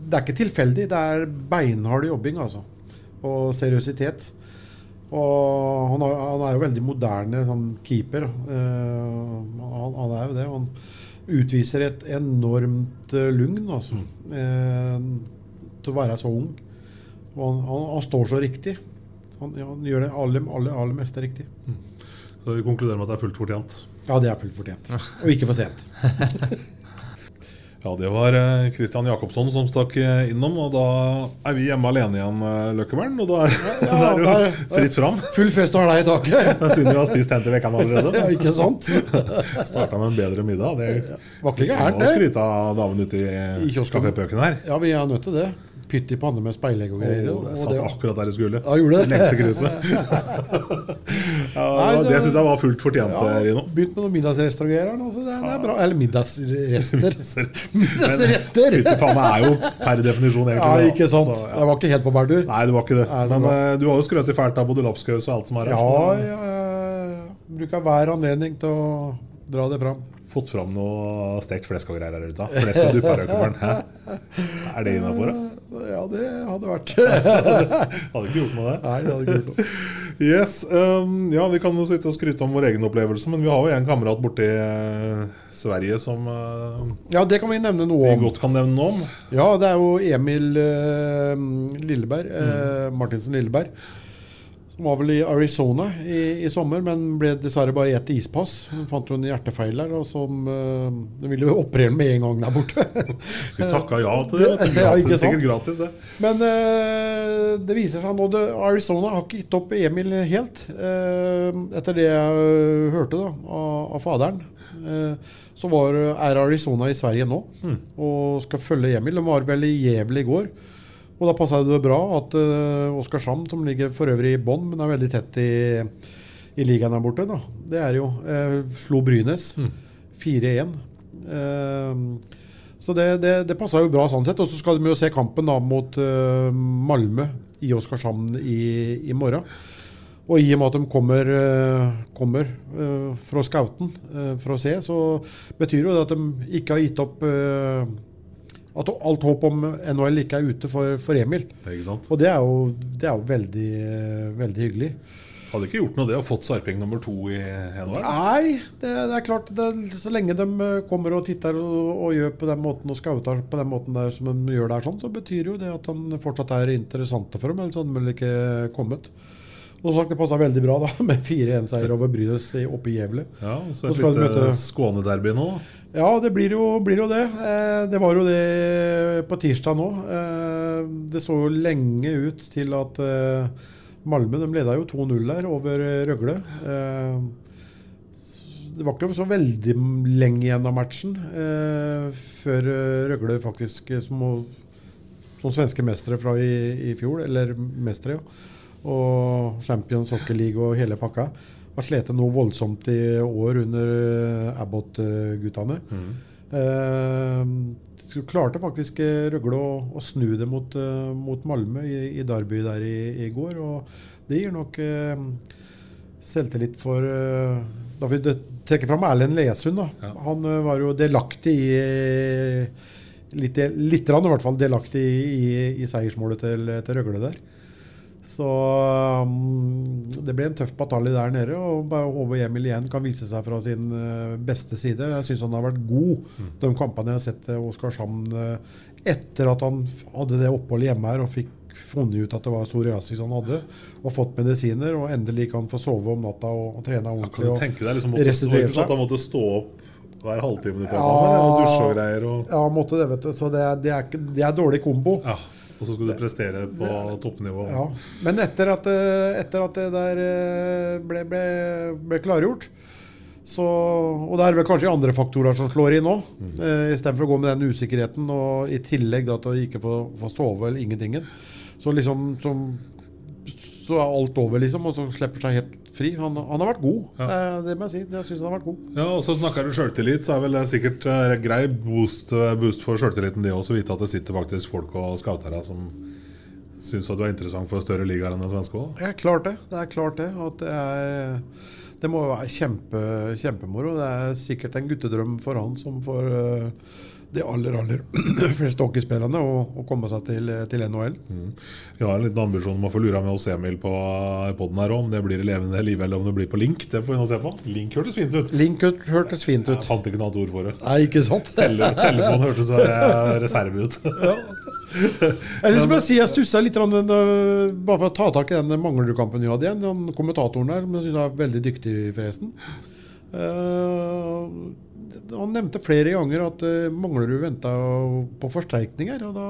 [SPEAKER 2] det er ikke tilfeldig. Det er beinhard jobbing, altså. Og seriøsitet. Og han, har, han er jo veldig moderne sånn keeper. Uh, han, han er jo det. Han utviser et enormt eh, lugn, altså. Uh, til å være så ung. Og han, han, står så riktig. Han, gjør det aller, aller, aller meste riktig.
[SPEAKER 1] Så vi konkluderer med at det er fullt fortjent.
[SPEAKER 2] Ja, det er fullt fortjent. Og ikke for sent. [LAUGHS]
[SPEAKER 1] Ja, det var Kristian Christian Jacobsson som stakk eh, innom, og da er vi hjemme alene igjen, eh, Løkkebern. Og da er, ja, [LAUGHS] det
[SPEAKER 2] er
[SPEAKER 1] jo fritt fram.
[SPEAKER 2] Full fest og deg i taket. [LAUGHS]
[SPEAKER 1] Synd vi har spist hen til vekkan allerede.
[SPEAKER 2] Ja, ikke sant? [LAUGHS]
[SPEAKER 1] Starta med en bedre middag. Det
[SPEAKER 2] Var ikke gærent, det.
[SPEAKER 1] skryte av damen ute i,
[SPEAKER 2] I kiosken.
[SPEAKER 1] her.
[SPEAKER 2] Ja, vi er nødt til det. Pytt i panne med speilegg og greier.
[SPEAKER 1] Oh, jeg satt akkurat der jeg skulle.
[SPEAKER 2] Ja, gjorde det?
[SPEAKER 1] Lengste krysset. [LAUGHS] ja,
[SPEAKER 2] Nei,
[SPEAKER 1] det syns jeg var fullt fortjent,
[SPEAKER 2] Ja,
[SPEAKER 1] Rino.
[SPEAKER 2] Begynt med noen middagsrester og greier. her det, det er bra. Eller middagsrester. [LAUGHS] Middagsretter!
[SPEAKER 1] Pytt i panne er jo per definisjon
[SPEAKER 2] Ja,
[SPEAKER 1] egentlig det,
[SPEAKER 2] ikke sant.
[SPEAKER 1] Så, ja.
[SPEAKER 2] Jeg var ikke helt på bærtur.
[SPEAKER 1] Nei, det var ikke det.
[SPEAKER 2] Nei, det
[SPEAKER 1] Men
[SPEAKER 2] bra.
[SPEAKER 1] eh, du har jo skrøt i fælt av både lapskaus og alt som er her.
[SPEAKER 2] Ja, ja, jeg bruker hver anledning til å dra det fram.
[SPEAKER 1] Fått fram noe stekt flesk og greier her ute. Flesk og. Hæ? Er det innafor?
[SPEAKER 2] Ja, det hadde vært [LAUGHS]
[SPEAKER 1] Hadde ikke gjort noe, det.
[SPEAKER 2] Nei, det hadde ikke gjort noe.
[SPEAKER 1] Yes, um, ja, Vi kan jo sitte og skryte om vår egen opplevelse, men vi har jo en kamerat borte i eh, Sverige som uh,
[SPEAKER 2] Ja, det kan vi nevne noe
[SPEAKER 1] vi
[SPEAKER 2] om.
[SPEAKER 1] godt kan nevne noe om.
[SPEAKER 2] Ja, det er jo Emil uh, Lilleberg. mm. Martinsen Lilleberg. Som var vel i Arizona i, i sommer, men ble dessverre bare ett ispass. Hun fant jo en hjertefeil der, og som eh, De ville jo operere med en gang der borte. [LAUGHS]
[SPEAKER 1] Skulle takka ja til det. det. [LAUGHS]
[SPEAKER 2] Ja, ikke sant?
[SPEAKER 1] sikkert gratis, det.
[SPEAKER 2] Men eh, det viser seg nå det, Arizona har ikke gitt opp Emil helt. eh, etter det jeg hørte da, av, av faderen. Så var, er Arizona i Sverige nå og skal følge Emil. De var vel i Gävle i går. Og da passa det bra at uh, Oskarshamn, som ligger for øvrig i bånn, men er veldig tett i, i ligaen der borte, da. det er jo uh, Slo Brynes 4-1. Uh, så det, det, det passa jo bra sånn sett. Og så skal de jo se kampen da mot uh, Malmö i Oskarshamn i, i morgen. Og i og med at de kommer, eh, kommer eh, fra scouten eh, for å se, så betyr jo det at de ikke har gitt opp eh, At alt håp om NHL ikke er ute for, for Emil.
[SPEAKER 1] Sant?
[SPEAKER 2] Og det er jo, det er jo veldig, veldig hyggelig.
[SPEAKER 1] Hadde ikke gjort noe det å fått Sarping nummer to i NHL?
[SPEAKER 2] Nei, det, det er klart det, Så lenge de eh, kommer og titter og, og gjør på den måten og scouter på den måten der som de gjør der, sånn, så betyr jo det at han fortsatt er interessant for dem. Ellers hadde de vel ikke kommet. Og sagt, Det passa veldig bra da [LAUGHS] med 4-1-seier over Brynes oppe i Gävle.
[SPEAKER 1] Ja, og så et
[SPEAKER 2] de
[SPEAKER 1] lite Skåne-derby nå.
[SPEAKER 2] Ja, det blir jo, blir jo det. Eh, det var jo det på tirsdag nå. Eh, det så jo lenge ut til at eh, Malmö de leda jo 2-0 der over Røgle. Eh, det var ikke så veldig lenge igjen av matchen eh, før Røgle faktisk, som, som svenske mestere fra i, i fjor, eller mestere, ja, og Champions Hockey League og hele pakka, har slitt noe voldsomt i år under eh, Abbott-guttene. Eh, klarte faktisk eh, Røgle å, å snu det mot, eh, mot Malmö i, i Derby der i, i går. Og det gir nok eh, selvtillit for eh, Da vil jeg trekke fram Erlend Lesund. Da. Han var jo delaktig i Litt, litt rann, i hvert fall delaktig i, i, i seiersmålet til, til Røgle der. Så um, det ble en tøff batalje der nede. Og bare håper Emil igjen kan vise seg fra sin uh, beste side. Jeg syns han har vært god de kampene jeg har sett til Oskarshamn uh, etter at han hadde det oppholdet hjemme her og fikk funnet ut at det var psoriasis han hadde, og fått medisiner, og endelig kan få sove om natta og, og trene
[SPEAKER 1] Kan
[SPEAKER 2] ordentlig.
[SPEAKER 1] du tenke deg liksom måtte,
[SPEAKER 2] restituere
[SPEAKER 1] seg? at han måtte stå opp hver halvtime på
[SPEAKER 2] Ja.
[SPEAKER 1] og dusje og greier? Og,
[SPEAKER 2] Ja, måtte det, vet du. Så det er, det er, det er dårlig kombo.
[SPEAKER 1] ja. Og så skulle du prestere på toppnivå.
[SPEAKER 2] Ja, Men etter at, eh, etter at det der eh, ble, ble, ble klargjort så, Og det er vel kanskje andre faktorer som slår inn nå.
[SPEAKER 1] Mm.
[SPEAKER 2] Eh, Istedenfor å gå med den usikkerheten og i tillegg da, til å ikke få, få sove eller ingentingen. Så liksom som, så er alt over, liksom, og så slipper seg helt fri. Han, han har vært god, eh, det må jeg si. Jeg synes han har vært god.
[SPEAKER 1] Ja, og så snakker du sjøltillit, så er vel det sikkert eh, grei boost, boost for sjøltilliten det også, vite at det sitter faktisk folk og scouter her som syns at du er interessant for større ligaer enn den svenske òg.
[SPEAKER 2] Ja, klart det. Det er klart det. At det er Det må jo være kjempe, kjempemoro. Det er sikkert en guttedrøm for han som får eh, de aller, aller [CLEARS THROAT] fleste hockeyspillerne å, komme seg til, til NHL.
[SPEAKER 1] Vi har en liten ambisjon om å få lura med oss Emil på poden her òg. Om det blir i levende liv eller om det blir på link, det får vi nå se på. Link hørtes fint ut.
[SPEAKER 2] Link hørtes fint ut.
[SPEAKER 1] Jeg fant ikke noe annet ord for det.
[SPEAKER 2] Nei, ikke sant? [LAUGHS]
[SPEAKER 1] Tele telefonen hørtes reserve ut. [LAUGHS]
[SPEAKER 2] Eller som jeg sier, jeg stussa litt øh, bare for å ta tak i den Manglerud-kampen vi hadde igjen. Den kommentatoren der, som jeg syns er veldig dyktig, forresten. Eh, han nevnte flere ganger at uh, Manglerud venta på forsterkninger. Og da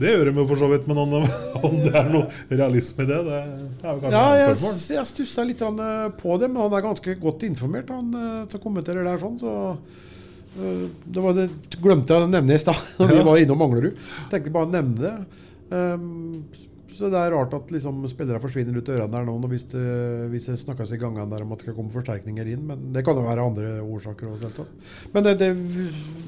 [SPEAKER 1] Det gjør de jo for så vidt, men om, [LAUGHS] om det er noe realisme i det, det er jo kanskje
[SPEAKER 2] Ja, jeg, jeg stussa litt eh, på det, men han er ganske godt informert, han eh, som kommenterer der sånn. Så eh, det var det glemte jeg å nevne i stad, når [LAUGHS] vi var innom Manglerud. Tenkte bare å nevne det. Um, så det er rart at liksom, spillere forsvinner ut ørene der nå hvis det, hvis det snakkes i gangene der om at det skal komme forsterkninger inn. Men det kan jo være andre årsaker også, selvsagt. Men det, det,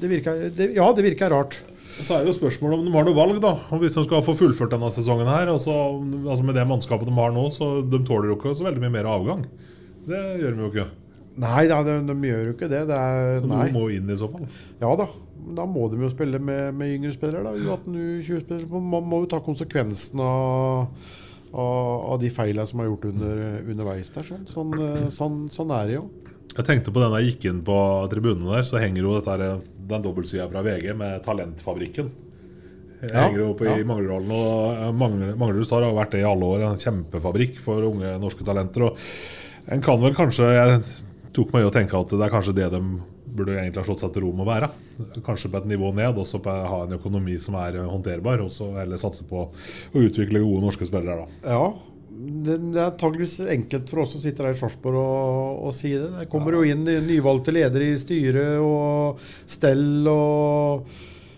[SPEAKER 2] det virker Ja, det virker rart.
[SPEAKER 1] Så er det jo spørsmålet om de har noe valg, da. Hvis de skal få fullført denne sesongen her, altså, altså med det mannskapet de har nå, så de tåler jo ikke så veldig mye mer avgang. Det gjør de jo ikke.
[SPEAKER 2] Nei, de, de gjør jo ikke det. det er,
[SPEAKER 1] Så noen må inn i så fall.
[SPEAKER 2] Ja da. Da må de jo spille med, med yngre spillere. da, U18, U20-spillere. Man må jo ta konsekvensen av, av, av de feilene som er gjort under, underveis der. Sånn, sånn, eh, sånn, sånn er det jo.
[SPEAKER 1] Jeg tenkte på den jeg gikk inn på tribunen der, så henger jo dette den dobbeltsida fra VG med Talentfabrikken. Jeg
[SPEAKER 2] Ja,
[SPEAKER 1] henger jo oppe i
[SPEAKER 2] ja.
[SPEAKER 1] Og eh, Manglerud har vært det i alle år. En kjempefabrikk for unge norske talenter. Og en kan vel kanskje Jeg tok meg i å tenke at det er kanskje det de burde egentlig ha slått seg til ro med å være. Kanskje på et nivå ned, og så ha en økonomi som er håndterbar. Og så heller satse på å utvikle gode norske spillere, da.
[SPEAKER 2] Ja. Det, er antakeligvis enkelt for oss som sitter her i Sarpsborg og, og si det. Det kommer jo inn nyvalgte ledere i styret og stell og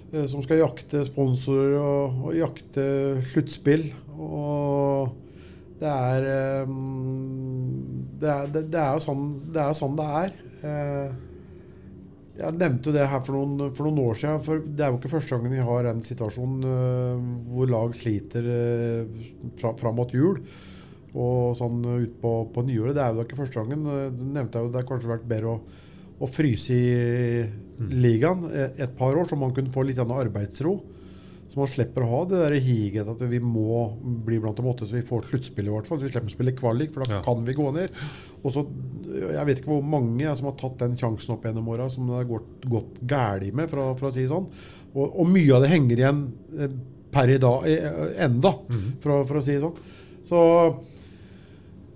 [SPEAKER 2] eh, som skal jakte sponsorer og, og jakte sluttspill. Og det er eh, det er, det, det er jo sånn det er. Sånn det er. Eh, Jeg nevnte jo det her for noen, for noen år siden. For det er jo ikke første gangen vi har en situasjon uh, hvor lag sliter uh, fram mot jul. Og sånn ut på, på nyåret. Det er jo da ikke første gangen. Det nevnte jeg jo, det har kanskje vært bedre å, å fryse i ligaen et, et par år, så man kunne få litt arbeidsro. Så man slipper å ha det der higet at vi må bli blant de åtte, så vi får sluttspill i hvert fall. Så vi slipper å spille kvalik, for da kan vi gå ned. Og så, Jeg vet ikke hvor mange som har tatt den sjansen opp gjennom åra som det har gått, gått galt med, for å, for å si det sånn. Og, og mye av det henger igjen eh, per i dag eh, enda, for, å, for å si det sånn. Så eh,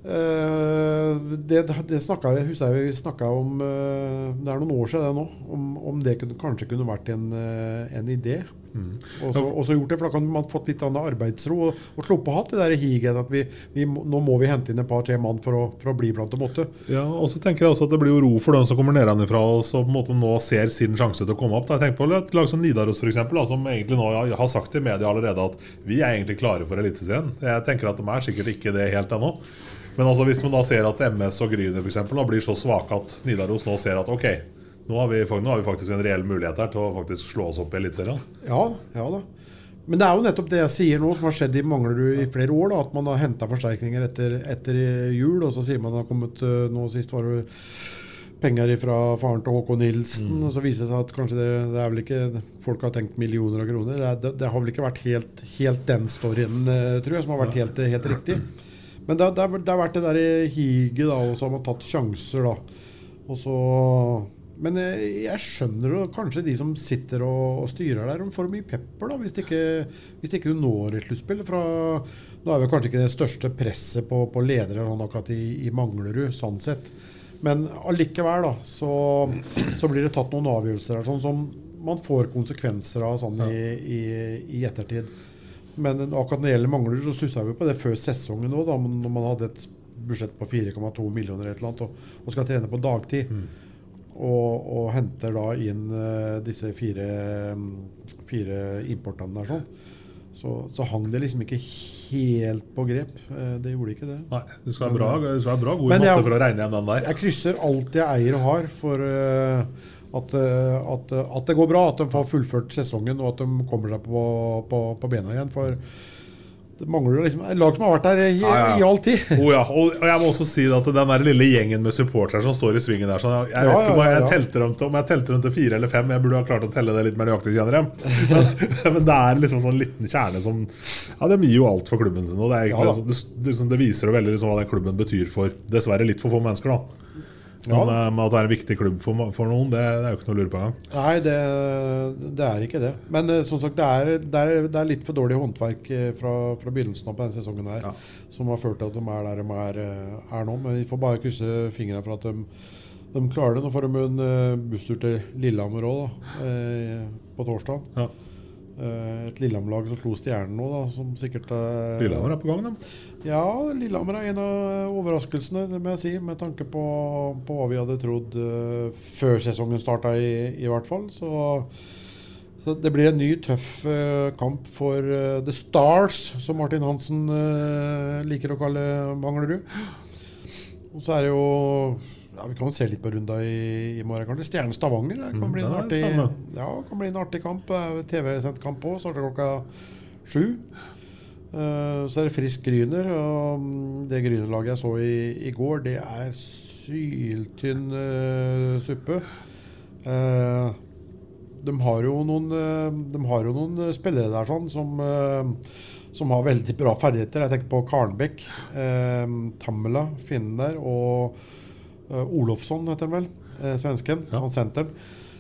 [SPEAKER 2] det, det snakket, jeg husker jeg vi snakka om eh, Det er noen år siden det nå. Om, om det kunne, kanskje kunne vært en, eh, en idé. Så og så gjort det, for Da kan man fått litt annen arbeidsro og, og sluppe å ha det der higet at vi, vi, nå må vi hente inn et par-tre mann for å, for å bli blant de åtte.
[SPEAKER 1] Ja, og så tenker jeg også at Det blir jo ro for dem som kommer nedenfra og så på en måte nå ser sin sjanse til å komme opp. Da. Jeg tenker på et lag som Nidaros for eksempel, da, som egentlig nå har sagt i media allerede at vi er egentlig klare for Eliteserien. Jeg tenker at de er sikkert ikke det helt ennå. Men altså hvis man da ser at MS og Gryner for eksempel, blir så svake at Nidaros nå ser at ok, nå har, vi, nå har vi faktisk en reell mulighet her til å faktisk slå oss opp i Eliteserien.
[SPEAKER 2] Ja, ja da. Men det er jo nettopp det jeg sier nå, som har skjedd i Manglerud i flere år. da, At man har henta forsterkninger etter, etter jul, og så sier man det har kommet øh, Nå sist var det penger fra faren til Håkon Nilsen. Og så viser det seg at kanskje det, det er vel ikke folk har tenkt millioner av kroner. Det, det, det har vel ikke vært helt, helt den storyen, øh, tror jeg, som har vært helt, helt riktig. [CLEARS THROAT] Men det, det, det har vært det der higet, da, og så har man tatt sjanser, da. Og så men jeg, jeg skjønner jo kanskje de som sitter og, og styrer der, de får mye pepper da, hvis ikke, hvis ikke du når et sluttspill. Nå er det kanskje ikke det største presset på, på ledere sånn akkurat i, i Manglerud, sånn sett. Men allikevel da, så, så blir det tatt noen avgjørelser der, sånn som man får konsekvenser av sånn i, i, i ettertid. Men akkurat når det gjelder mangler, så stussa vi på det før sesongen òg, når man hadde et budsjett på 4,2 millioner eller annet, og, og skal trene på dagtid. Og, og henter da inn uh, disse fire, mm, fire importene der sånn. Så, så hang det liksom ikke helt på grep. Uh, det gjorde ikke det.
[SPEAKER 1] Nei, Du skal være bra, bra god i matte
[SPEAKER 2] jeg-
[SPEAKER 1] for å regne hjem den der.
[SPEAKER 2] Jeg krysser alt jeg eier og har for eh, at, eh, at, at det går bra. At de får fullført sesongen og at de kommer seg på, på, på bena igjen. For det mangler liksom lag som har vært der i,
[SPEAKER 1] Ja, ja.
[SPEAKER 2] i all tid. [LAUGHS]
[SPEAKER 1] Oh, ja. og, jeg må også si at den der lille gjengen med supportere som står i svingen der sånn, Jeg, vet ikke om jeg telte dem til, om jeg telte dem til fire eller fem. Jeg burde ha klart å telle det litt mer nøyaktig, kjenner jeg. Men, [LAUGHS] men det er liksom sånn liten kjerne som Ja, de gir jo alt for klubben sin. Og det, egentlig, det, det, liksom, det viser jo veldig liksom, hva den klubben betyr for dessverre litt for få mennesker. da Men, eh, men at det er en viktig klubb for, for noen, det, det er jo ikke noe å lure på engang.
[SPEAKER 2] Nei, det, det er ikke det. Men eh, som sagt, det er, er, det er litt for dårlig håndverk eh, fra, fra begynnelsen av på denne sesongen her, som har ført til at de er der de er, eh, er nå. Men vi får bare krysse fingrene for at de, de klarer det. Nå får de en eh, busstur til Lillehammer òg, eh, på torsdag.
[SPEAKER 1] Ja.
[SPEAKER 2] Eh, Et Lillehammer-lag som slo Stjernen nå, da, som sikkert eh,
[SPEAKER 1] Lillehammer er på gang, dem.
[SPEAKER 2] Ja, Lillehammer er en av overraskelsene, det må jeg si. Med tanke på, på hva vi hadde trodd uh, før sesongen starta, i, i hvert fall. Så, så det blir en ny, tøff uh, kamp for uh, The Stars, som Martin Hansen eh, liker å kalle Manglerud. Og så er det jo ja, Vi kan jo se litt på runda i, i morgen, kanskje. Stjernen Stavanger. Det kan,
[SPEAKER 1] Mm,
[SPEAKER 2] bli en artig, ja, kan bli en artig kamp. TV-sendt kamp òg. Starter klokka sju. Eh, så er det frisk Gryner. Og mm, det Gryner-laget jeg så i, i går, det er syltynn uh, suppe. Uh, de har jo noen, de har jo noen spillere der sånn som, som har veldig bra ferdigheter. Jeg tenker på Karnbekk, Tammela, finnen der, og Olofsson heter han vel, svensken. Han senteren.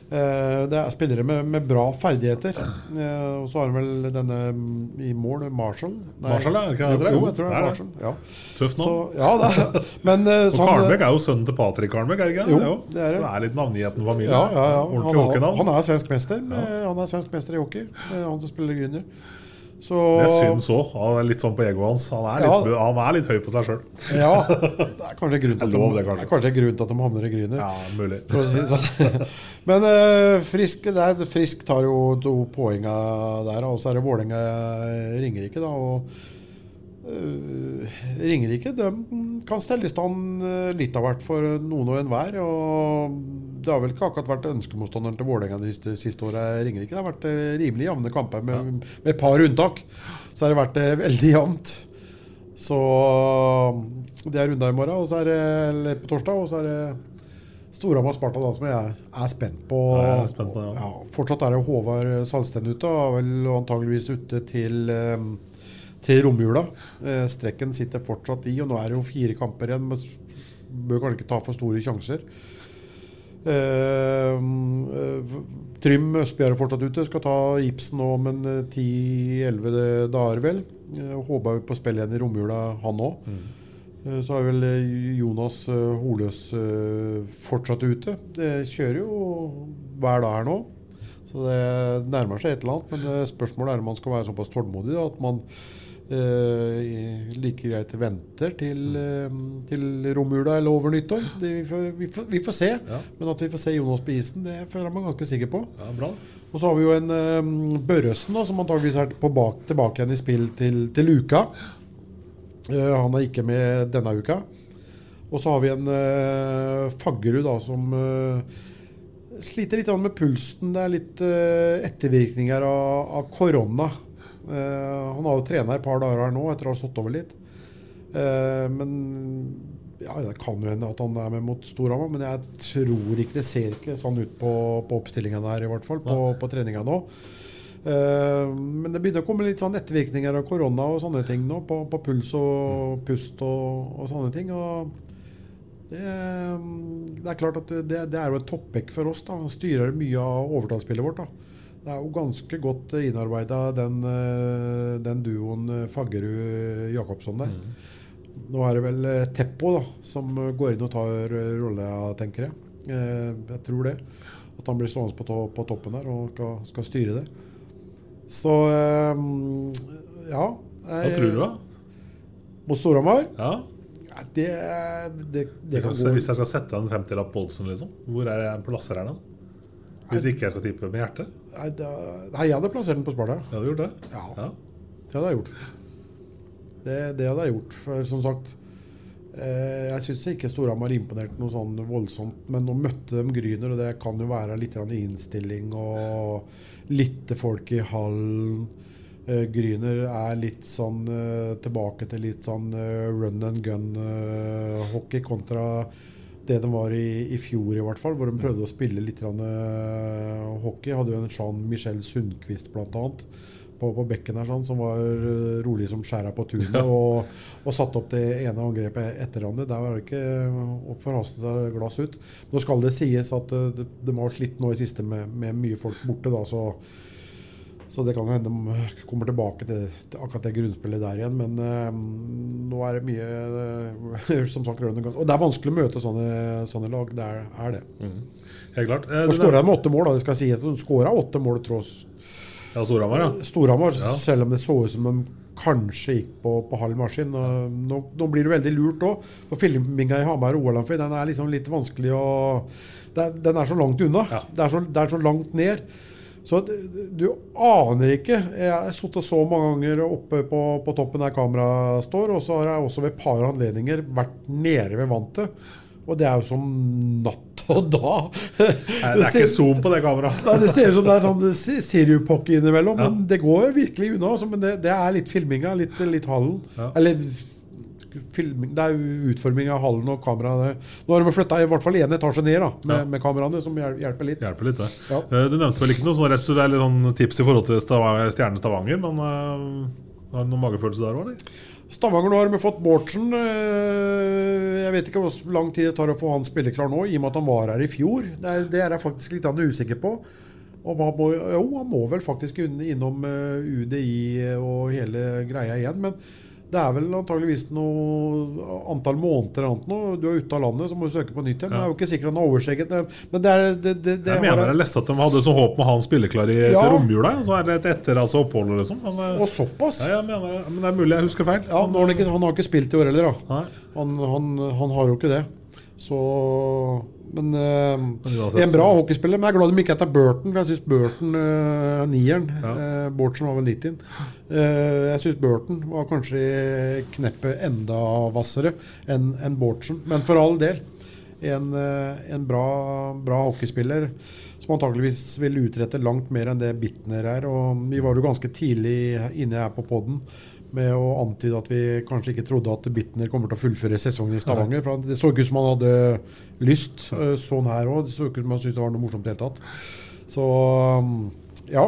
[SPEAKER 2] Eh, det er spillere med, med bra ferdigheter. Eh, og så har han vel denne mm, i mål, Marshall. Nei,
[SPEAKER 1] Marshall, er det heter?
[SPEAKER 2] Jo, jeg tror det er. Marshall. Ja.
[SPEAKER 1] Tøft navn.
[SPEAKER 2] Ja. Men eh,
[SPEAKER 1] Og Karlbekk er jo sønnen til Patrick Karlbekk, er det ikke?
[SPEAKER 2] Jo, det er det.
[SPEAKER 1] Så det er litt navngieten familie.
[SPEAKER 2] Ja, ja, ja. Han, han er svensk mester. Med, Han er svensk mester i hockey. Han som spiller Grüner. Så
[SPEAKER 1] Det syns òg. Han er litt sånn på egoet hans. Han er litt, han er litt høy på seg sjøl.
[SPEAKER 2] Ja. [LAUGHS] Det er kanskje grunnen til de, grunn til at de havner i Grüner.
[SPEAKER 1] Ja, mulig.
[SPEAKER 2] Si sånn. [LAUGHS] Men uh, Frisk, det er, Frisk tar jo to poeng der, og så er det Vålerenga-Ringerike. da, og eh, Ringerike de kan stelle i stand eh, litt av hvert for noen og enhver. og Det har vel ikke akkurat vært ønskemotstanderen til Vålerenga de siste, siste åra. Ringerike. Det har vært eh, rimelig jevne kamper, med, med et par unntak. Så har det vært eh, veldig jevnt. Så det er runda i morgen, og så er det eller på torsdag. Og så er det Storhamar-Sparta da, som jeg er spent på.
[SPEAKER 1] Ja, jeg er spent på ja. ja.
[SPEAKER 2] fortsatt er det Håvard Salsten ute, og vel antageligvis ute til, eh, til romjula. Eh, Strekken sitter fortsatt i, og nå er det jo fire kamper igjen. Men bør kanskje ikke ta for store sjanser. Eh, eh, Trym Østbjerg er fortsatt ute. Skal ta Ibsen nå om en eh, 10-11 dager, vel. Håper på spille igjen i romjula, han òg. Mm. Så er vel Jonas Holøs fortsatt ute. Det kjører jo hver dag her nå. Så det nærmer seg et eller annet. Men spørsmålet er om man skal være såpass tålmodig at man eh, like greit venter til, uh, til romjula eller over nyttår. Det, vi, får, vi, får, vi får se. Men at vi får se Jonas på isen, det føler jeg meg ganske sikker på.
[SPEAKER 1] Ja, bra.
[SPEAKER 2] Og så har vi jo en uh, Børresen som antageligvis er på bak, tilbake igjen i spill til, til uka. Uh, han er ikke med denne uka. Og så har vi en uh, Faggerud da, som sliter litt med pulsen. Det er litt ettervirkninger av, av korona. Eh, han har jo trena et par dager her nå etter å ha stått over litt. Eh, men ja, Det kan jo hende at han er med mot Storhamar, men jeg tror ikke det ser ikke sånn ut på, på oppstillingen her, i hvert fall. På, på treninga nå. Eh, men det begynner å komme litt sånn ettervirkninger av korona og sånne ting nå, på, på puls og pust og, og sånne ting. og det, det er klart at det, det er jo et toppback for oss. da Han styrer mye av overtallsspillet vårt. da Det er jo ganske godt innarbeida, den, eh, den duoen eh, Faggerud-Jacobsson der. Nå er det vel eh, Teppo da som går inn og tar eh, rolla, tenker jeg. Eh, Jeg tror det. At han blir stående på, to på toppen der og skal, skal styre det. Så eh, ja.
[SPEAKER 1] Hva tror du, da?
[SPEAKER 2] Mot Storhamar?
[SPEAKER 1] Ja.
[SPEAKER 2] Ja, Det, det, det kan
[SPEAKER 1] Hvis jeg skal sette en 50-lapp på oddsen, liksom, hvor er jeg plasserer jeg den? Hvis ikke jeg skal tippe med hjertet?
[SPEAKER 2] Nei, da, nei, jeg hadde plassert den på Sparta.
[SPEAKER 1] Jeg hadde gjort det.
[SPEAKER 2] Ja.
[SPEAKER 1] Ja.
[SPEAKER 2] Det hadde jeg gjort. Det, det hadde jeg gjort. For som sagt eh, Jeg syns ikke Storhamar imponerte noe sånn voldsomt. Men nå møtte de Gryner, og det kan jo være litt i innstilling og litt folk i hallen. Eh, Gryner er litt sånn eh, tilbake til litt sånn eh, run and gun-hockey kontra det de var i, i fjor, i hvert fall, hvor de prøvde å spille litt rann, uh, hockey. Hadde jo en Jean-Michel Sundquist bl.a. På, på bekken her, sånn, som var eh, rolig som skjæra på tunet. [LAUGHS] Og, og satte opp det ene angrepet etter hverandre. Der var det ikke å forhaste seg glass ut. Nå skal det sies at uh, de har slitt nå i siste med, med mye folk borte, da, så så det kan hende de kommer tilbake til, til akkurat det grunnspillet der igjen. Men eh, nå er det mye eh, [LAUGHS] som sagt, run and. Og det er vanskelig å møte sånne, sånne lag. Det er, er det.
[SPEAKER 1] Helt klart. Eh,
[SPEAKER 2] Og skåra med åtte mål, da. Det skal sies. De skåra åtte mål tross
[SPEAKER 1] Ja, Storhamar, ja.
[SPEAKER 2] Storhamar,
[SPEAKER 1] Ja.
[SPEAKER 2] selv om det så ut som de kanskje gikk på, på halv maskin. Nå, nå blir det veldig lurt òg. For filminga i Hamar og Ålandfjord den er liksom litt vanskelig å Den, er så langt unna. Det, er så, det er så langt ned. Så du aner ikke. Jeg har sittet så mange ganger oppe på, på toppen der kameraet står, og så har jeg også ved et par anledninger vært nede ved vantet. Og det er jo som natt og dag.
[SPEAKER 1] Nei, det er ikke zoom på det kameraet.
[SPEAKER 2] Nei, det ser ut som det er sånn se- innimellom, innimellom, men det går virkelig unna. Altså, men det, det er litt filminga, litt, litt hallen.
[SPEAKER 1] Ja.
[SPEAKER 2] Eller filming, det er utforming av hallen og kameraene. Nå har de flytta i hvert fall én etasje ned da, med,
[SPEAKER 1] Ja.
[SPEAKER 2] med kameraene, som hjelper litt.
[SPEAKER 1] Hjelper litt, det.
[SPEAKER 2] Ja.
[SPEAKER 1] Eh, Du nevnte vel ikke noe sånn, eller noen tips i forhold til Stavanger, Stjernen Stavanger, men uh, har du noen magefølelse der òg.
[SPEAKER 2] Stavanger nå har vi fått Bårdsen. Eh, Jeg vet ikke hvor lang tid det tar å få han spilleklar nå, i og med at han var her i fjor. Det er, det er jeg faktisk litt usikker på. Må, jo, han må vel faktisk innom UDI og hele greia igjen. Men det er vel antageligvis noe antall måneder eller annet noe. Du er ute av landet, så må du søke på nytt igjen. Det er jo ikke sikkert han har oversteget det. Men det er det, det, det
[SPEAKER 1] Jeg
[SPEAKER 2] har
[SPEAKER 1] mener jeg leste at de hadde så håp om å ha han spilleklar i,
[SPEAKER 2] Ja.
[SPEAKER 1] romjula. Så er det et etter altså oppholdet, liksom. Men, eh,
[SPEAKER 2] Og såpass?
[SPEAKER 1] ja, jeg mener, men det er mulig jeg husker feil.
[SPEAKER 2] Ja, har han, ikke, han har ikke spilt i år heller, da. Han, han, han har jo ikke det. Så Men eh, en bra hockeyspiller. Men jeg er glad de ikke heter Burton, for jeg syns Burton uh, nieren uh, Bårdsen var vel 90 Eh, jeg syns Burton var kanskje kneppet enda hvassere enn en Bårdsen. Men for all del. En, eh, en bra, bra hockeyspiller som antakeligvis vil utrette langt mer enn det Bitner er. Og vi var jo ganske tidlig inne her på poden med å antyde at vi kanskje ikke trodde at Bitner kommer til å fullføre sesongen i Stavanger. For Det så ikke ut som han hadde lyst eh, sånn her òg. Det så ikke ut som han syntes det var noe morsomt i det hele tatt. Så um, ja.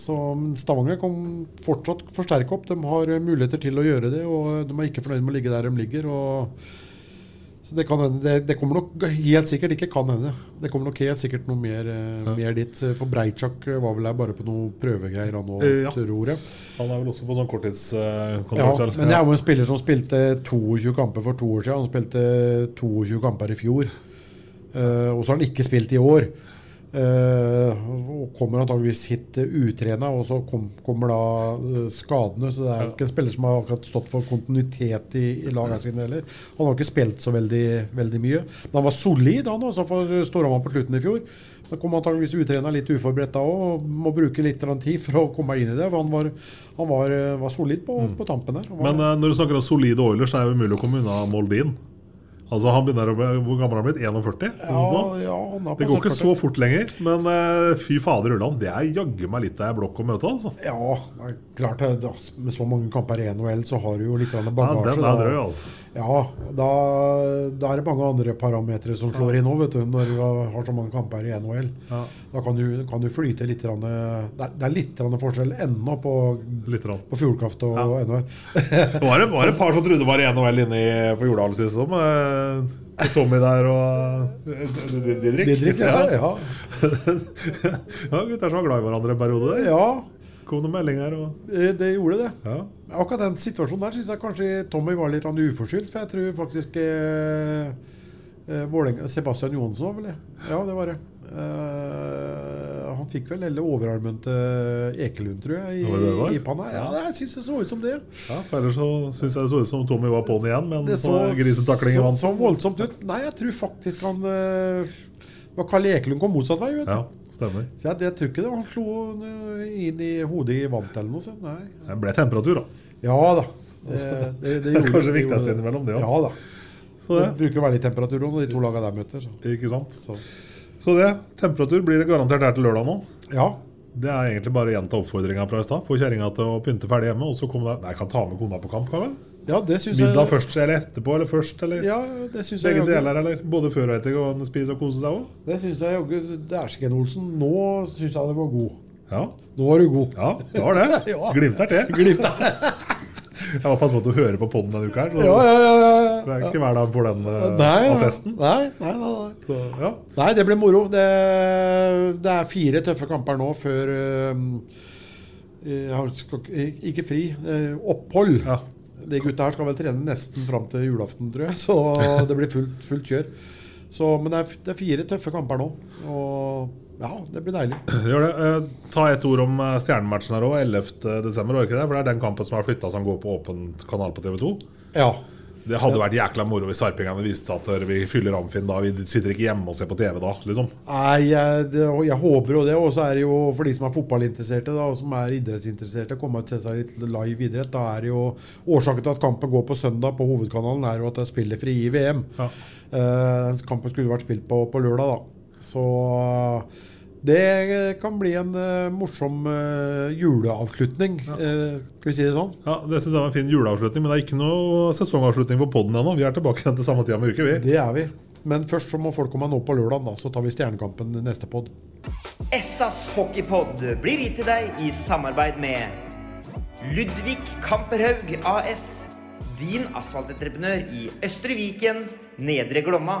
[SPEAKER 2] Så Stavanger kan fortsatt forsterke opp. De har muligheter til å gjøre det, og de er ikke fornøyd med å ligge der de ligger. og så det, kan det, det, kommer nok helt sikkert ikke kan hende. Det kommer nok helt sikkert noe mer, eh, ja. mer dit. For Breitschak var vel her bare på noen prøvegreier han òg, ja. tror jeg.
[SPEAKER 1] Han er vel også på sånn korttidskontrakt?
[SPEAKER 2] Ja, men det er jo en spiller som spilte 22 kamper for to år siden. Han spilte 22 kamper i fjor. Uh, og så har han ikke spilt i år. Uh, og kommer antageligvis hit uh, utrena, og så kom, kommer da uh, skadene. Så det er jo ikke en spiller som har akkurat stått for kontinuitet i, i lagene sine heller. Han har ikke spilt så veldig, veldig mye. Men han var solid, han også, for Storhamar på slutten i fjor. Da kom antageligvis utrena, litt uforberedt da òg, må bruke litt tid for å komme inn i det. Han var, han var, var solid på, mm. på, tampen der.
[SPEAKER 1] Men når du snakker om solide Oilers, så er det umulig å komme unna Moldin. Altså han begynner å bli, Hvor gammel har han blitt? 41?
[SPEAKER 2] Ja, ja,
[SPEAKER 1] det går ikke så fort lenger. Men uh, fy fader Ulland, det er jaggu meg litt av blokk å møte. altså
[SPEAKER 2] Ja, det er klart det, Med så mange kamper i NHL så har du jo litt bagasje.
[SPEAKER 1] Ja, den er drøy, altså.
[SPEAKER 2] Ja, da, da, er det mange andre parametere som slår inn nå, vet du, når du har så mange kamper i NHL. Ja. Da kan du, kan du, flyte litt rann, Det er litt forskjell ennå på, på Fjordkraft og ja. NHL.
[SPEAKER 1] det, var det et [LAUGHS] par som trodde det var i NHL inne på Jordal sist som Tommy der og Didrik?
[SPEAKER 2] Didrik ja, ja.
[SPEAKER 1] ja, [LAUGHS] gutter som var glad i hverandre en periode der.
[SPEAKER 2] Ja.
[SPEAKER 1] Kom noen meldinger? Og...
[SPEAKER 2] Det, det gjorde det.
[SPEAKER 1] Ja.
[SPEAKER 2] Akkurat den situasjonen der syns jeg kanskje Tommy var litt uforskyldt. For jeg tror faktisk eh, eh Sebastian Johansson var vel det. Ja, det var det. Uh, han fikk vel hele overarmen til Ekelund, tror jeg, i,
[SPEAKER 1] det det
[SPEAKER 2] i panna. Ja, jeg syns det så ut som det.
[SPEAKER 1] Ja, for Ellers så syns jeg det så ut som Tommy var på'n igjen, men det så, vant
[SPEAKER 2] så, så voldsomt ut. Nei, jeg tror faktisk han var Kalle Ekelund kom motsatt vei. vet
[SPEAKER 1] du. Ja, stemmer.
[SPEAKER 2] Så jeg, jeg tror ikke det han slo inn i hodet i vannet eller noe sånt. Nei.
[SPEAKER 1] Det ble temperatur, da.
[SPEAKER 2] Ja da. [LAUGHS] Det, det, det
[SPEAKER 1] gjorde, Kanskje viktigst innimellom, det òg.
[SPEAKER 2] Ja da. Så det. bruker veldig temperatur når de to lagene der møter. Så.
[SPEAKER 1] Ikke sant. Så. Så det, temperatur blir det garantert her til lørdag nå.
[SPEAKER 2] Ja.
[SPEAKER 1] Det er egentlig bare å gjenta oppfordringa fra i stad. Få kjerringa til å pynte ferdig hjemme, og så komme deg Nei, kan ta med kona på kamp, kan vel?
[SPEAKER 2] Ja, det synes
[SPEAKER 1] Middag jeg... først eller etterpå, eller først, eller
[SPEAKER 2] ja, det synes
[SPEAKER 1] begge
[SPEAKER 2] jeg
[SPEAKER 1] deler, eller både før og etter og spise og kose seg òg?
[SPEAKER 2] Det syns jeg jaggu Dæsken Olsen. Nå syns jeg det var god.
[SPEAKER 1] Ja.
[SPEAKER 2] Nå var du god.
[SPEAKER 1] Ja, det var det. [LAUGHS] ja. Glimter til. [LAUGHS]
[SPEAKER 2] Glimter.
[SPEAKER 1] Jeg må passe på at du hører på poden denne uka. her
[SPEAKER 2] ja, ja, ja, ja,
[SPEAKER 1] Det er ikke hver dag får den uh,
[SPEAKER 2] nei,
[SPEAKER 1] attesten.
[SPEAKER 2] Nei, nei, nei.
[SPEAKER 1] Så, ja.
[SPEAKER 2] nei, det blir moro. Det, det, er fire tøffe kamper nå før uh, Ikke fri. Uh, opphold.
[SPEAKER 1] Ja.
[SPEAKER 2] De gutta her skal vel trene nesten fram til julaften, tror jeg. Så [LAUGHS] det blir fullt, fullt kjør. Så, men det er, det er fire tøffe kamper nå. Og ja, det blir deilig. [CLEARS THROAT]
[SPEAKER 1] Gjør det. Eh, ta et ord om stjernematchen her òg. 11.12., var ikke det? For det er den kampen som har flytta som går på åpent kanal på TV2.
[SPEAKER 2] Ja.
[SPEAKER 1] Det hadde vært jækla moro hvis sarpingene viste seg at vi fyller Amfinn da. Vi sitter ikke hjemme og ser på TV da, liksom.
[SPEAKER 2] Nei, jeg, det, jeg håper jo det. Og så er det jo for de som er fotballinteresserte, da, og som er idrettsinteresserte, komme og se seg litt live idrett. Da er det jo Årsaken til at kampen går på søndag på hovedkanalen, er jo at det er spillefri i VM.
[SPEAKER 1] Ja.
[SPEAKER 2] Uh, kampen skulle vært spilt på, på lørdag, da. Så det kan bli en uh, morsom uh, juleavslutning, ja. uh, skal vi si det sånn?
[SPEAKER 1] Ja, Det syns jeg var en fin juleavslutning, men det er ikke noe sesongavslutning for poden ennå. Vi er tilbake igjen til samme tida med uke, vi.
[SPEAKER 2] Det er vi. Men først så må folk komme nå på lørdag, da, så tar vi Stjernekampen neste pod.
[SPEAKER 5] Essas hockeypod blir gitt til deg i samarbeid med Ludvig Kamperhaug AS. Din asfaltentreprenør i Østre Viken, Nedre Glomma.